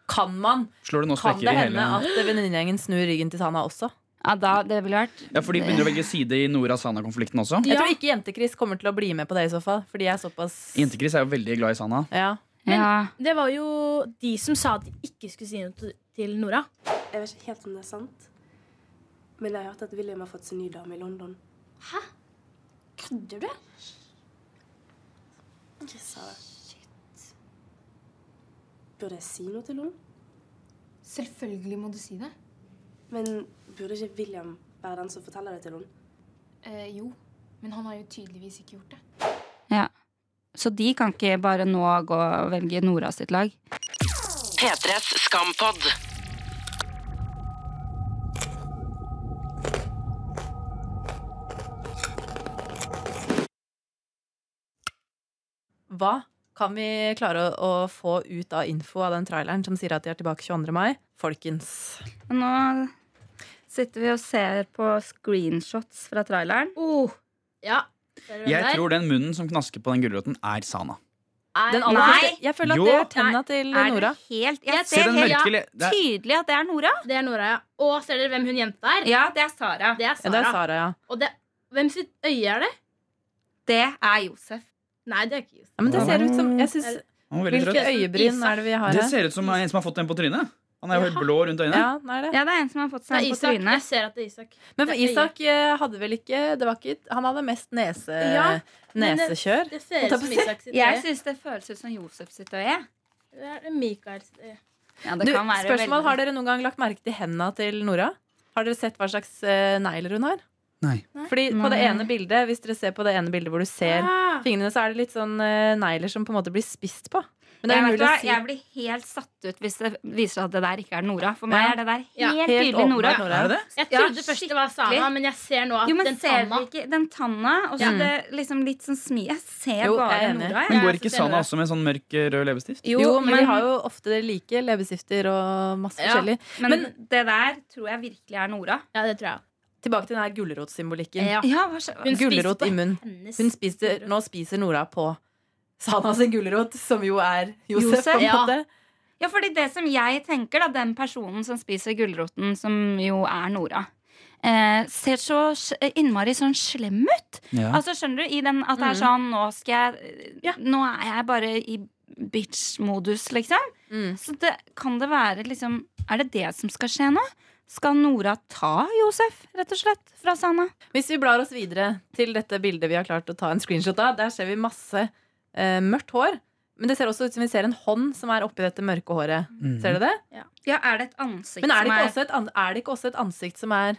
S4: Kan man?
S3: Slår det nå
S4: Kan det hende
S3: hele
S4: at venninnegjengen snur ryggen til Sana også?
S2: Ja, da, det ville vært
S3: Ja, For de begynner å velge side i Nora-Sana-konflikten også.
S4: Jeg tror ikke Jente-Chris kommer til å bli med på det i så fall. Fordi jeg er såpass
S3: Jente-Chris er jo veldig glad i Sana.
S4: ja.
S5: Men-
S2: ja.
S5: Det var jo de som sa at de ikke skulle si noe til Nora.
S10: Jeg vet ikke helt om det er sant. Men jeg har hørt at William har fått sin nye dame i London. Hæ?
S9: Kødder du?
S10: Chris sa det. Shit. Burde jeg si noe til henne?
S6: Selvfølgelig må du si det.
S10: Men burde ikke William være den som forteller det til henne?
S6: Eh, jo, men han har jo tydeligvis ikke gjort det.
S2: ja. Så de kan ikke bare nå gå og velge Nora sitt lag?
S1: P3s Skampod.
S4: Hva kan vi klare å, å få ut av info av den traileren som sier at de er tilbake 22. mai? Folkens.
S2: Nå sitter vi og ser på screenshots fra traileren.
S5: Oh, ja. Ser
S3: Jeg
S5: der?
S3: tror den munnen som knasker på den gulroten, er Sana.
S4: Den aller
S2: Nei.
S4: første, jeg føler at
S3: Jo.
S4: det er tenna til
S2: Er
S4: Nora.
S2: det helt Jeg
S5: Jeg
S3: Se
S2: ser
S3: den
S2: helt
S3: ja, det er,
S2: tydelig at det er Nora.
S5: Det er Nora, ja. Og ser dere hvem hun jenta er?
S2: Ja, det er Sara.
S5: Det er
S4: Ja,
S5: Sara.
S4: det er Sara, ja.
S5: Og det, hvem sitt øye er det?
S2: Det er Josef.
S5: Nei, det er ikke Josef.
S4: ja men det ser ut som jeg synes,
S3: han
S4: Hvilke øyebryn er det vi har
S3: Det ser ut som en som har fått den på trynet. Han er jo helt blå rundt øynene.
S4: Ja, det er det.
S2: Ja, det er en som har fått
S5: seg
S2: seg på
S5: Isak. Jeg ser at det er Isak.
S4: Men for. Isak eh, hadde vel ikke, det var ikke Han hadde mest nese,
S5: Ja, men det-
S4: nesekjør.
S5: Det ser ut som. Isak sitt
S2: Jeg
S5: øye.
S2: syns det føles ut som Josef sitt øye.
S5: Det er Mikael sitt øye.
S2: Ja, det
S4: Du,
S2: kan være
S4: spørsmål,
S2: veldig-
S4: Har dere noen gang lagt merke til henda til Nora? Har dere sett hva slags eh, negler hun har?
S3: Nei.
S4: Fordi på det
S2: Nei.
S4: ene bildet Hvis dere ser på det ene bildet hvor du ser
S5: Ah,
S4: fingrene, så er det litt sånn eh, negler som på en måte blir spist på. Men det
S2: Jeg,
S4: er si.
S2: jeg blir helt satt ut hvis det viser seg at det der ikke er Nora. For meg
S4: Ja.
S2: er det der
S5: Ja,
S2: helt,
S4: helt
S2: tydelig Nora.
S4: Nora.
S3: Er
S5: jeg
S2: Ja,
S5: trodde først det var Sana, men jeg ser nå at
S2: Jo, men
S5: den
S2: ser
S5: tanna
S2: ikke den tanna? Og så
S4: Ja.
S2: det liksom litt sånn smi... Jeg ser
S4: Jo,
S2: bare
S4: jeg Nora.
S2: Nora.
S3: Men går ikke Sana også med sånn mørk eh, rød leppestift?
S4: Jo, men, vi har jo ofte like leppestifter og masse
S2: Ja.
S4: forskjellig.
S2: Men,
S4: Men-
S2: det der tror jeg virkelig er Nora.
S5: Ja, det tror jeg.
S4: Tilbake til den her gulrotsymbolikken.
S5: Ja.
S2: Ja.
S5: Hun
S4: Gulrot
S5: spiser
S4: i
S5: hennes
S4: Hun spiser, nå spiser Nora på Sana sin gulrot, som jo er Josef.
S2: Josef,
S4: på en
S5: ja.
S4: måte.
S2: Ja, fordi det som jeg tenker, da, den personen som spiser gulroten, som jo er Nora, eh, ser så innmari sånn slem ut.
S3: Ja.
S2: Altså, skjønner du? I den at det er
S4: Mm.
S2: sånn Nå skal jeg
S5: Ja.
S2: Nå er jeg bare i bitch-modus, liksom.
S4: Mm.
S2: Så det, kan det være liksom Er det det som skal skje nå? Skal Nora ta Josef, rett og slett, fra Sana?
S4: Hvis vi blar oss videre til dette bildet vi har klart å ta en screenshot av, der ser vi masse eh, mørkt hår. Men det ser også ut som vi ser en hånd som er oppi dette mørke håret.
S3: Mm.
S4: Ser du det?
S2: Ja, er det et ansikt
S4: Men er det,
S2: som
S4: ikke
S2: er
S4: også et, er det ikke også et ansikt som er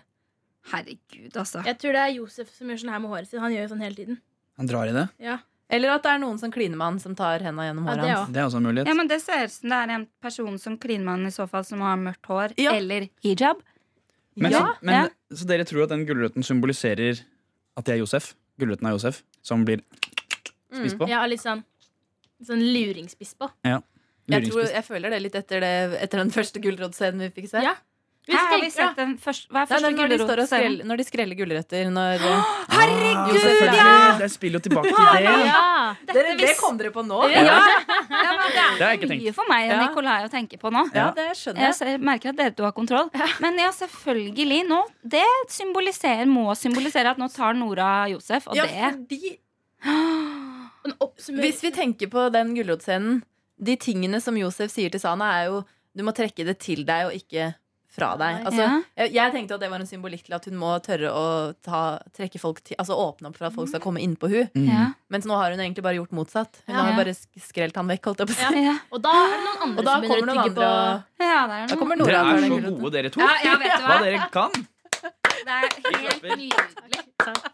S2: Herregud, altså.
S5: Jeg tror det er Josef som gjør sånn her med håret sitt. Han gjør jo sånn hele tiden.
S3: Han drar i det.
S5: Ja,
S4: Eller at det er noen som kliner med han, som tar henda gjennom håret
S5: ja,
S4: hans.
S3: Det er også en mulighet.
S2: Ja, men Det ser ut som det er en person som kliner med han i så fall, som har mørkt hår
S4: Ja.
S2: eller hijab.
S3: Men,
S4: Ja,
S3: så, men,
S2: ja.
S3: så dere tror at den gulrøtten symboliserer at det er Josef? Gulrøtten er Josef, som blir spist på?
S5: Ja, litt sånn, sånn luringspiss på.
S4: Jeg, tror, jeg føler det litt etter, det, etter den første gulrotscenen vi fikk se.
S5: Ja.
S2: Her har vi sett den første, Hva er første
S4: det når, de
S2: gulrotscenen?
S4: skreller, når de skreller gulrøtter. Når,
S2: Herregud,
S3: ja!
S4: Det,
S3: Det spiller jo tilbake til det.
S5: Ja.
S4: Dere, det kom dere på nå?
S2: Ja, ja det er mye for meg og
S4: Ja.
S2: Nikolai å tenke på nå.
S4: Ja, det skjønner
S2: Jeg
S4: jeg.
S2: merker at dere to har kontroll. Men ja, selvfølgelig nå. Det symboliserer, må symbolisere at nå tar Nora Josef, og
S4: Ja,
S2: det
S4: fordi. Hvis vi tenker på den gulrotscenen De tingene som Josef sier til Sana er jo Du må trekke det til deg og ikke fra deg. Altså,
S2: Ja.
S4: jeg, jeg tenkte at det var en symbolikk til at hun må tørre å ta, trekke folk til, altså åpne opp for at folk skal komme innpå hun
S3: Mm.
S2: Ja.
S4: Mens nå har hun egentlig bare gjort motsatt. Hun
S5: Ja.
S4: har bare skrelt han vekk. Holdt jeg på.
S5: Ja.
S2: Ja.
S5: Og da er det noen andre som begynner
S4: kommer
S5: å
S4: noen
S5: tygge på
S2: Ja, det er
S4: Da
S2: noe.
S4: kommer
S3: Dere er så gode, dere to.
S2: Ja, ja, vet du
S3: Hva
S2: hva?
S3: dere kan.
S2: Det er helt nydelig.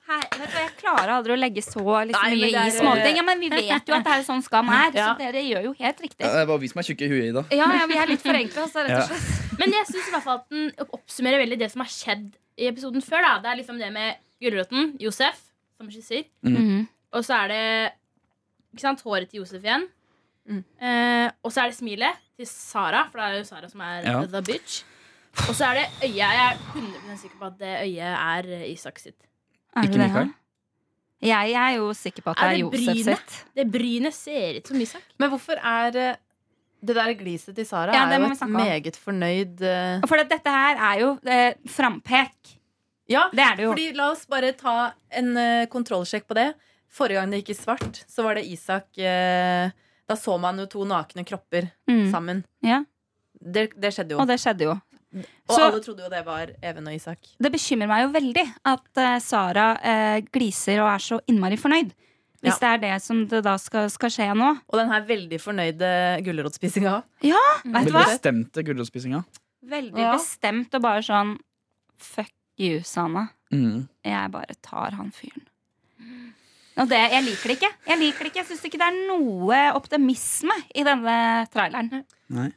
S2: Her, vet du Jeg klarer aldri å legge så liksom,
S4: Nei,
S2: mye
S4: er,
S2: i småting. Ja, men vi vet jo at det er sånn skam er,
S4: Ja.
S2: så dere gjør jo helt riktig.
S3: Ja, Det er bare vi som er tjukke i huet, Ida.
S2: Ja, ja, vi er litt forenkla, altså, rett og slett.
S5: Men jeg syns i hvert fall at den oppsummerer veldig det som har skjedd i episoden før. Da. Det er liksom det med gulroten, Josef, som skisser.
S2: Mhm.
S5: Og så er det ikke sant, håret til Josef igjen.
S4: Mm.
S5: Eh, og så er det smilet til Sara, for det er jo Sara som er
S3: Ja.
S5: the bitch. Og så er det øyet. Jeg er 100 sikker på at det øyet er eh, Isak sitt.
S2: Er
S3: Ikke
S2: det det,
S3: Mikael?
S2: Jeg, jeg er jo sikker på at det
S5: Er
S2: er Josef sitt.
S5: Det brynet ser ut som Isak.
S4: Men hvorfor er eh, det der gliset til Sara
S2: Ja,
S4: er jo et meget fornøyd uh...
S2: For dette her er jo eh, frampek.
S4: Ja,
S2: Det er det jo.
S4: fordi la oss bare ta en uh, kontrollsjekk på det. Forrige gang det gikk i svart, så var det Isak uh, Da så man jo to nakne kropper
S2: Mm.
S4: sammen.
S2: Ja.
S4: Det, det skjedde jo.
S2: Og det skjedde jo.
S4: Og
S2: så-
S4: alle trodde jo det var Even og Isak.
S2: Det bekymrer meg jo veldig at uh, Sara uh, gliser og er så innmari fornøyd. Hvis det er det som det da skal, skal skje nå.
S4: Og den her veldig fornøyde gulrotspisinga.
S2: Ja, vet du hva?
S3: bestemte gulrotspisinga.
S2: Veldig
S4: Ja.
S2: bestemt og bare sånn Fuck you, Sana.
S3: Mm.
S2: Jeg bare tar han fyren. Og det, jeg liker det ikke. Jeg liker det ikke Jeg syns ikke det er noe optimisme i denne traileren.
S3: Nei.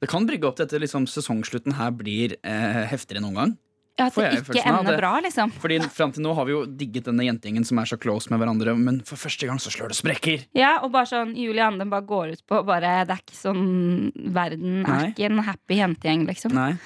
S3: Det kan brygge opp til at liksom, sesongslutten her blir eh, heftigere enn noen gang.
S2: Ja, At det ikke ender
S3: det?
S2: bra, liksom.
S3: Fordi Fram til nå har vi jo digget denne jentegjengen som er så close med hverandre, men for første gang så slår det sprekker.
S2: Ja, og bare sånn Julie Anden bare går ut på bare, Det er ikke sånn Verden er
S3: Nei.
S2: ikke en happy jentegjeng, liksom.
S3: Nei.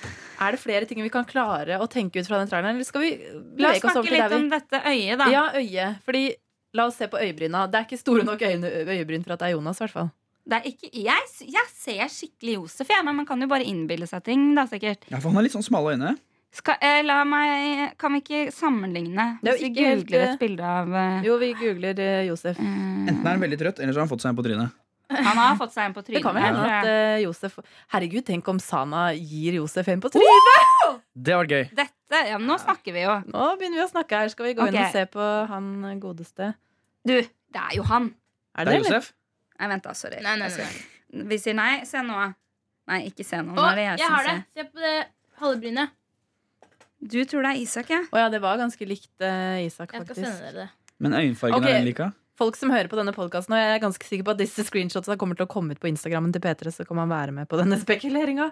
S4: Er det flere ting vi kan klare å tenke ut fra den traileren? Eller skal vi
S2: La
S4: bevege
S2: oss
S4: oss over
S2: snakke
S4: til
S2: litt
S4: der vi
S2: om dette øyet, da.
S4: Ja, øyet. Fordi La oss se på øyebryna. Det er ikke store nok øyne, øyebryn for at det er Jonas. i hvert fall
S2: ikke, jeg, jeg ser skikkelig Josef, jeg, men man kan jo bare innbille seg ting. da sikkert
S3: Ja, for han har litt sånn smale øyne.
S2: Skal, eh, la meg, Kan vi ikke sammenligne?
S4: Det
S2: Hvis vi
S4: googler helt,
S2: googler
S4: eh,
S2: et bilde av eh,
S4: Jo, vi googler eh, Josef.
S3: Enten er han veldig trøtt, eller så har han fått seg en på trynet.
S2: Han har fått seg en på
S4: Det
S2: trynet.
S4: kan vel hende at eh, Josef Herregud, tenk om Sana gir Josef en på trynet!
S3: Det var gøy.
S2: Dette, ja, Nå snakker vi jo.
S4: Nå begynner vi å snakke her. Skal vi gå inn og se på han godeste?
S2: Du, det er jo han.
S4: Er
S3: Det
S4: det,
S3: er
S4: eller?
S3: Josef.
S2: Nei, vent, da. Sorry.
S5: Nei, nei, nei.
S2: Vi sier nei. Se nå. Nei, ikke se nå.
S5: Å,
S2: jeg
S5: jeg har det. Se på det halvbrynet.
S2: Du tror det er Isak, ja?
S4: Å ja, det var ganske likt uh, Isak,
S5: Jeg skal
S4: faktisk.
S5: sende dere det.
S3: Men øyenfargen
S4: okay.
S3: er den like.
S4: Folk som hører på denne podkasten, og jeg er ganske sikker på at disse screenshotsa kommer til å komme ut på Instagrammen til P3, så kan man være med på denne spekuleringa.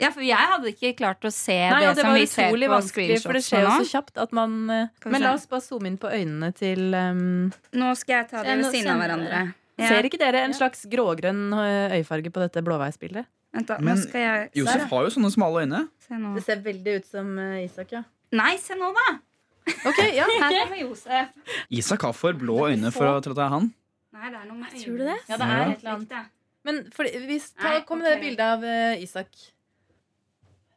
S2: Ja, for jeg hadde ikke klart å se
S4: Nei,
S2: det,
S4: det
S2: som vi ser på
S4: vanskelig, for det skjer jo så kjapt at man eh, Men la oss bare zoome inn på øynene til um,
S2: Nå skal jeg ta
S5: dere
S2: det ved siden av hverandre. Ja.
S4: Ser ikke dere en slags grågrønn eh, øyefarge på dette blåveisbildet?
S2: Vent da,
S3: Men
S2: nå skal jeg
S3: Josef har jo sånne smale øyne.
S2: se nå.
S4: Det ser veldig ut som eh, Isak, ja.
S2: Nei, se nå, da!
S4: Ok, ja
S2: Her kommer Josef.
S3: Isak har for blå øyne for å tro at det er han.
S2: Nei, det er noe med
S5: Tror du det?
S4: Ja, det er
S3: Ja.
S4: et eller annet.
S2: Ja.
S4: Men for, hvis, ta, kom med det bildet av eh, Isak.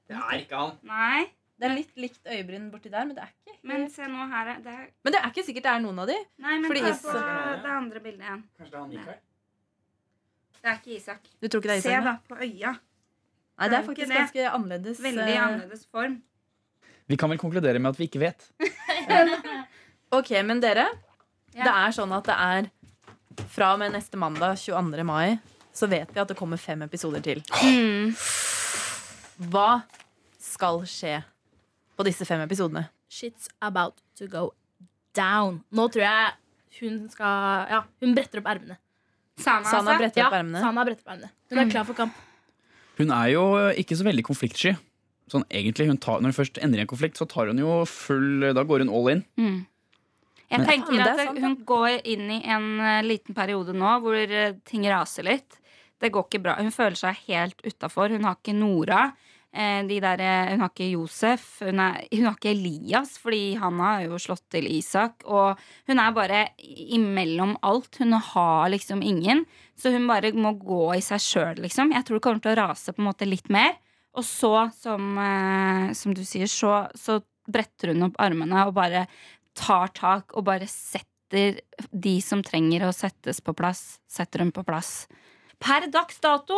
S3: Det er ikke han.
S2: Nei,
S4: Det er litt likt øyebryn borti der, men det er ikke
S2: men se nå her er- det er,
S4: Men det er ikke sikkert det er noen av de.
S2: Nei, men
S4: Fordi
S2: ta på det andre bildet igjen.
S3: Kanskje det er han?
S2: Det er ikke Isak.
S4: Du tror ikke det er
S2: Se
S4: Isak?
S2: da,
S4: da?
S2: på øya.
S4: Nei, det er
S2: er
S4: faktisk
S2: det.
S4: ganske annerledes.
S2: Veldig
S4: eh,
S2: annerledes form.
S3: Vi kan vel konkludere med at vi ikke vet.
S4: Ok, men dere,
S2: Ja.
S4: det er sånn at det er fra og med neste mandag, 22. mai, så vet vi at det kommer fem episoder til.
S2: Mm.
S4: Hva skal skje på disse fem episodene?
S5: Shit's about to go down. Nå tror jeg hun skal Ja, hun bretter opp ermene.
S2: Sana,
S4: Sana
S2: bretter
S4: bretter
S5: Ja,
S4: opp ermene.
S5: Sana bretter opp ermene. Hun er klar for kamp.
S3: Hun er jo ikke så veldig konfliktsky. Sånn egentlig, hun tar, Når hun først ender i en konflikt, så tar hun jo full Da går hun all in.
S2: Mm. Jeg
S3: Men-
S2: tenker
S4: er
S2: at
S4: sant,
S2: hun går inn i en eh, liten periode nå hvor eh, ting raser litt. Det går ikke bra. Hun føler seg helt utafor. Hun har ikke Nora. Eh, de der, eh, hun har ikke Josef. Hun, er, hun har ikke Elias, fordi han har jo slått til Isak. Og hun er bare imellom alt. Hun har liksom ingen. Så hun bare må gå i seg sjøl, liksom. Jeg tror det kommer til å rase på en måte litt mer. Og så, som, eh, som du sier, så, så bretter hun opp armene og bare tar tak og bare setter de som trenger å settes på plass, setter hun på plass. Per dags dato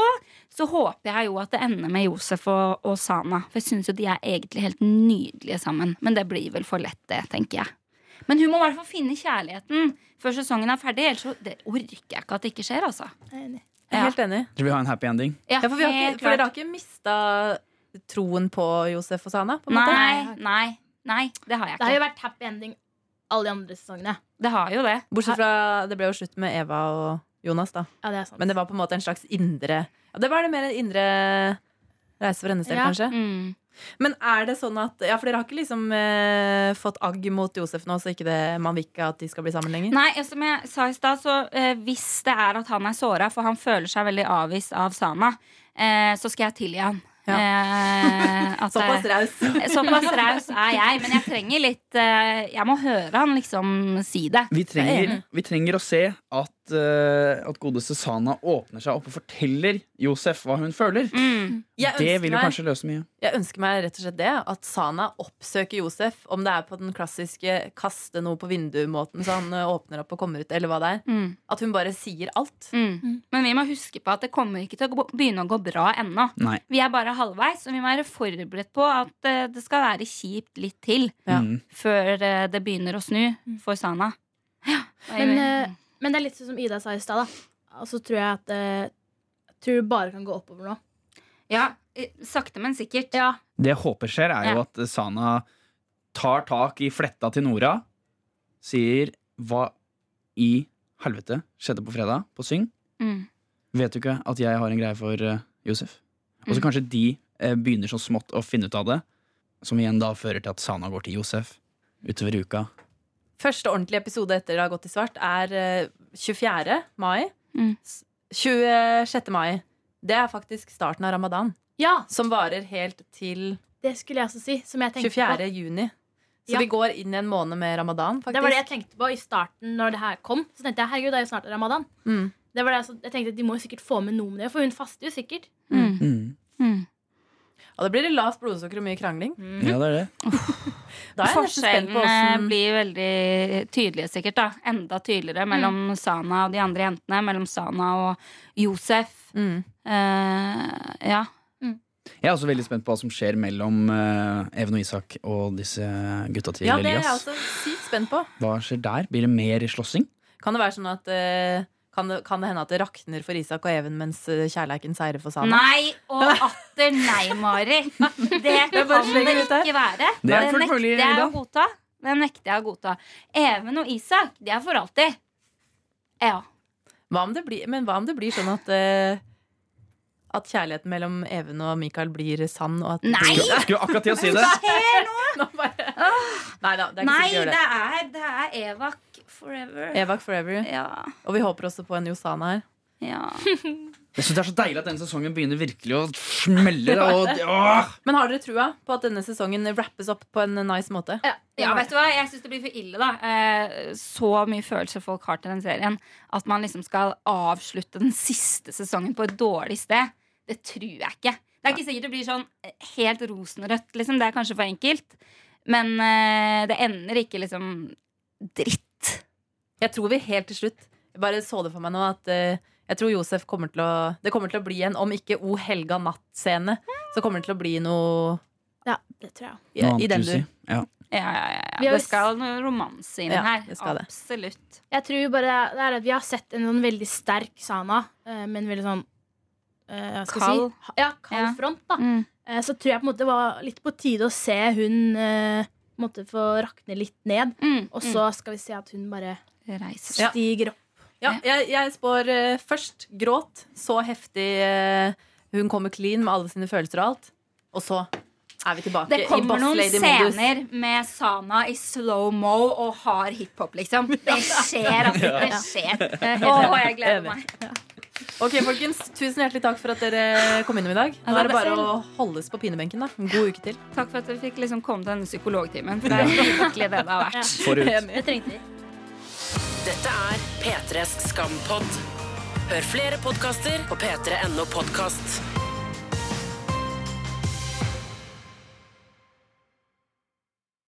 S2: så håper jeg jo at det ender med Josef og, og Sana. For jeg syns jo de er egentlig helt nydelige sammen. Men det blir vel for lett, det, tenker jeg. Men hun må i hvert fall finne kjærligheten før sesongen er ferdig. Ellers så det orker jeg ikke at det ikke skjer, altså.
S4: Jeg er helt enig.
S3: Tror vi har en happy ending?
S2: Ja,
S4: Ja, for, vi har ikke, for dere har ikke mista troen på Josef og Sana? På en måte?
S2: Nei, nei, nei, det har jeg
S5: Det har jo vært happy ending alle de andre sesongene.
S2: Det har jo det.
S4: Bortsett fra det ble jo slutt med Eva og Jonas, da.
S5: Ja, det er sant.
S4: Men det var på en måte en slags indre Ja, det var det mer en indre reise for hennes del,
S5: Ja.
S4: kanskje.
S2: Mm.
S4: Men er det sånn at Ja, for dere har ikke liksom eh, fått agg mot Josef nå, så ikke det, man vil ikke at de skal bli sammen lenger?
S2: Nei, som jeg sa i stad, så eh, hvis det er at han er såra, for han føler seg veldig avvist av Sana, eh, så skal jeg tilgi han. Eh,
S4: Såpass raus.
S2: Såpass raus er jeg, men jeg trenger litt eh, Jeg må høre han liksom si det.
S3: Vi
S4: er
S3: trenger, vi trenger å se at, at godeste Sana åpner seg opp og forteller Josef hva hun føler.
S2: Mm.
S3: Det vil jo
S4: meg-
S3: kanskje løse mye.
S4: Jeg ønsker meg rett og slett det. At Sana oppsøker Josef. Om det er på den klassiske kaste noe på vinduet-måten, så han eh, åpner opp og kommer ut, eller hva det er.
S2: Mm.
S4: At hun bare sier alt.
S2: Mm. Men vi må huske på at det kommer ikke til å begynne å gå bra ennå.
S3: Nei.
S2: Vi er bare halvveis, og vi må være forberedt på at eh, det skal være kjipt litt til
S4: Ja.
S3: Mm.
S2: før eh, det begynner å snu for Sana. Ja.
S5: Men, eh, men det er litt sånn som Ida sa i stad. Og så tror jeg at eh, jeg tror det bare kan gå oppover nå.
S2: ja, eh, sakte, men sikkert.
S5: Ja,
S3: Det jeg håper skjer, er jo at Sana tar tak i fletta til Nora, sier hva i helvete skjedde på fredag på Syng.
S2: Mm.
S3: Vet du ikke at jeg har en greie for uh, Josef? Og så
S2: Mm.
S3: kanskje de eh, begynner så smått å finne ut av det, som igjen da fører til at Sana går til Josef utover uka.
S4: Første ordentlige episode etter det har gått i svart, er eh, 24. mai.
S2: Mm.
S4: 26. mai. Det er faktisk starten av ramadan,
S5: ja,
S4: som varer helt til
S5: det skulle jeg også si. Som jeg tenkte
S4: 24.
S5: på.
S4: juni. Så
S5: Ja.
S4: vi går inn i en måned med ramadan, faktisk.
S5: Det var det jeg tenkte på i starten når det her kom. Så tenkte jeg, herregud, det er jo snart ramadan.
S4: Mm.
S5: Det var det, jeg så- jeg tenkte De må jo sikkert få med noe med det, for hun faster jo sikkert.
S2: Mm.
S3: Mm.
S2: Mm.
S4: Og da blir det lavt blodsukker og mye krangling.
S3: Ja, det er det.
S4: Da er
S2: Forskjellene blir veldig tydelige, sikkert. da Enda tydeligere mellom Sana og de andre jentene. Mellom Sana og Josef.
S4: mm.
S2: Uh, ja.
S3: Jeg er også veldig spent på hva som skjer mellom uh, Even og Isak og disse gutta til
S4: Ja, det er jeg også sykt spent på.
S3: Hva skjer der? Blir det mer slåssing?
S4: Kan det være sånn at eh, kan, det, kan det hende at det rakner for Isak og Even mens eh, kjærleiken seirer for Sana?
S2: Nei og atter nei, Mari. Det kan det ikke være.
S3: Det er fullt
S2: nekter jeg å godta. Det nekter jeg å godta. Even og Isak, de er for alltid. Ja.
S4: Hva om det blir, men hva om det blir sånn at uh, At kjærligheten mellom Even og Mikael blir sann? Og at det
S2: Nei!
S3: Skulle, skulle akkurat til å si det.
S4: Nå bare- Nei da, det er ikke
S2: Nei, det
S4: det.
S2: er, det er Evak forever.
S4: Evak forever.
S2: Ja.
S4: Og vi håper også på en Josana her.
S2: ja.
S3: Jeg synes Det er så deilig at denne sesongen begynner virkelig å smelle. Og, åh!
S4: Men har dere trua på at denne sesongen wrappes opp på en nice måte?
S2: Ja, vet du hva? Jeg syns det blir for ille, da. Eh, så mye følelser folk har til den serien. At man liksom skal avslutte den siste sesongen på et dårlig sted. Det tror jeg ikke. Det er ikke sikkert det blir sånn helt rosenrødt, liksom. Det er kanskje for enkelt. Men eh, det ender ikke liksom dritt.
S4: Jeg tror vi helt til slutt Jeg bare så det for meg nå at eh, jeg tror Josef kommer til å Det kommer til å bli en, om ikke O helga natt-scene, så kommer det til å bli noe
S5: Ja, det tror jeg.
S4: i,
S3: Noe
S4: i
S3: annet
S4: den du
S3: Ja.
S2: Ja, ja, ja, ja.
S5: Vi har
S2: Det
S5: jo
S2: skal noe romanse inn
S4: Ja,
S2: her.
S4: det skal det.
S2: Absolutt.
S5: Jeg tror bare det er at Vi har sett en sånn veldig sterk Sana, eh, men veldig sånn eh, hva skal jeg
S2: Kald.
S5: Si? Ja, kald
S2: Ja.
S5: front. da
S2: Mm.
S5: Eh, Så tror jeg på en måte det var litt på tide å se hun eh, på en måte få rakne litt ned.
S2: Mm.
S5: Og så skal vi se at hun bare
S2: mm. Reiser
S4: Ja.
S5: stiger opp.
S4: Ja, jeg, jeg spår uh, først gråt, så heftig uh, hun kommer clean med alle sine følelser og alt. Og så er vi tilbake
S2: Det
S4: i
S2: kommer noen scener med Sana i slow-mo og hard hiphop, liksom. Det skjer, altså. Det skjer. Å, jeg gleder meg.
S4: Ok, folkens, Tusen hjertelig takk for at dere kom innom i dag. Nå er det
S2: er
S4: bare å holdes på pinebenken. da En god uke til.
S2: Takk for at vi fikk liksom komme til denne psykologtimen. For det er virkelig det det har vært.
S3: Forut.
S5: Det trengte vi.
S1: Dette er P3s Skampod. Hør flere podkaster på p3.no podkast.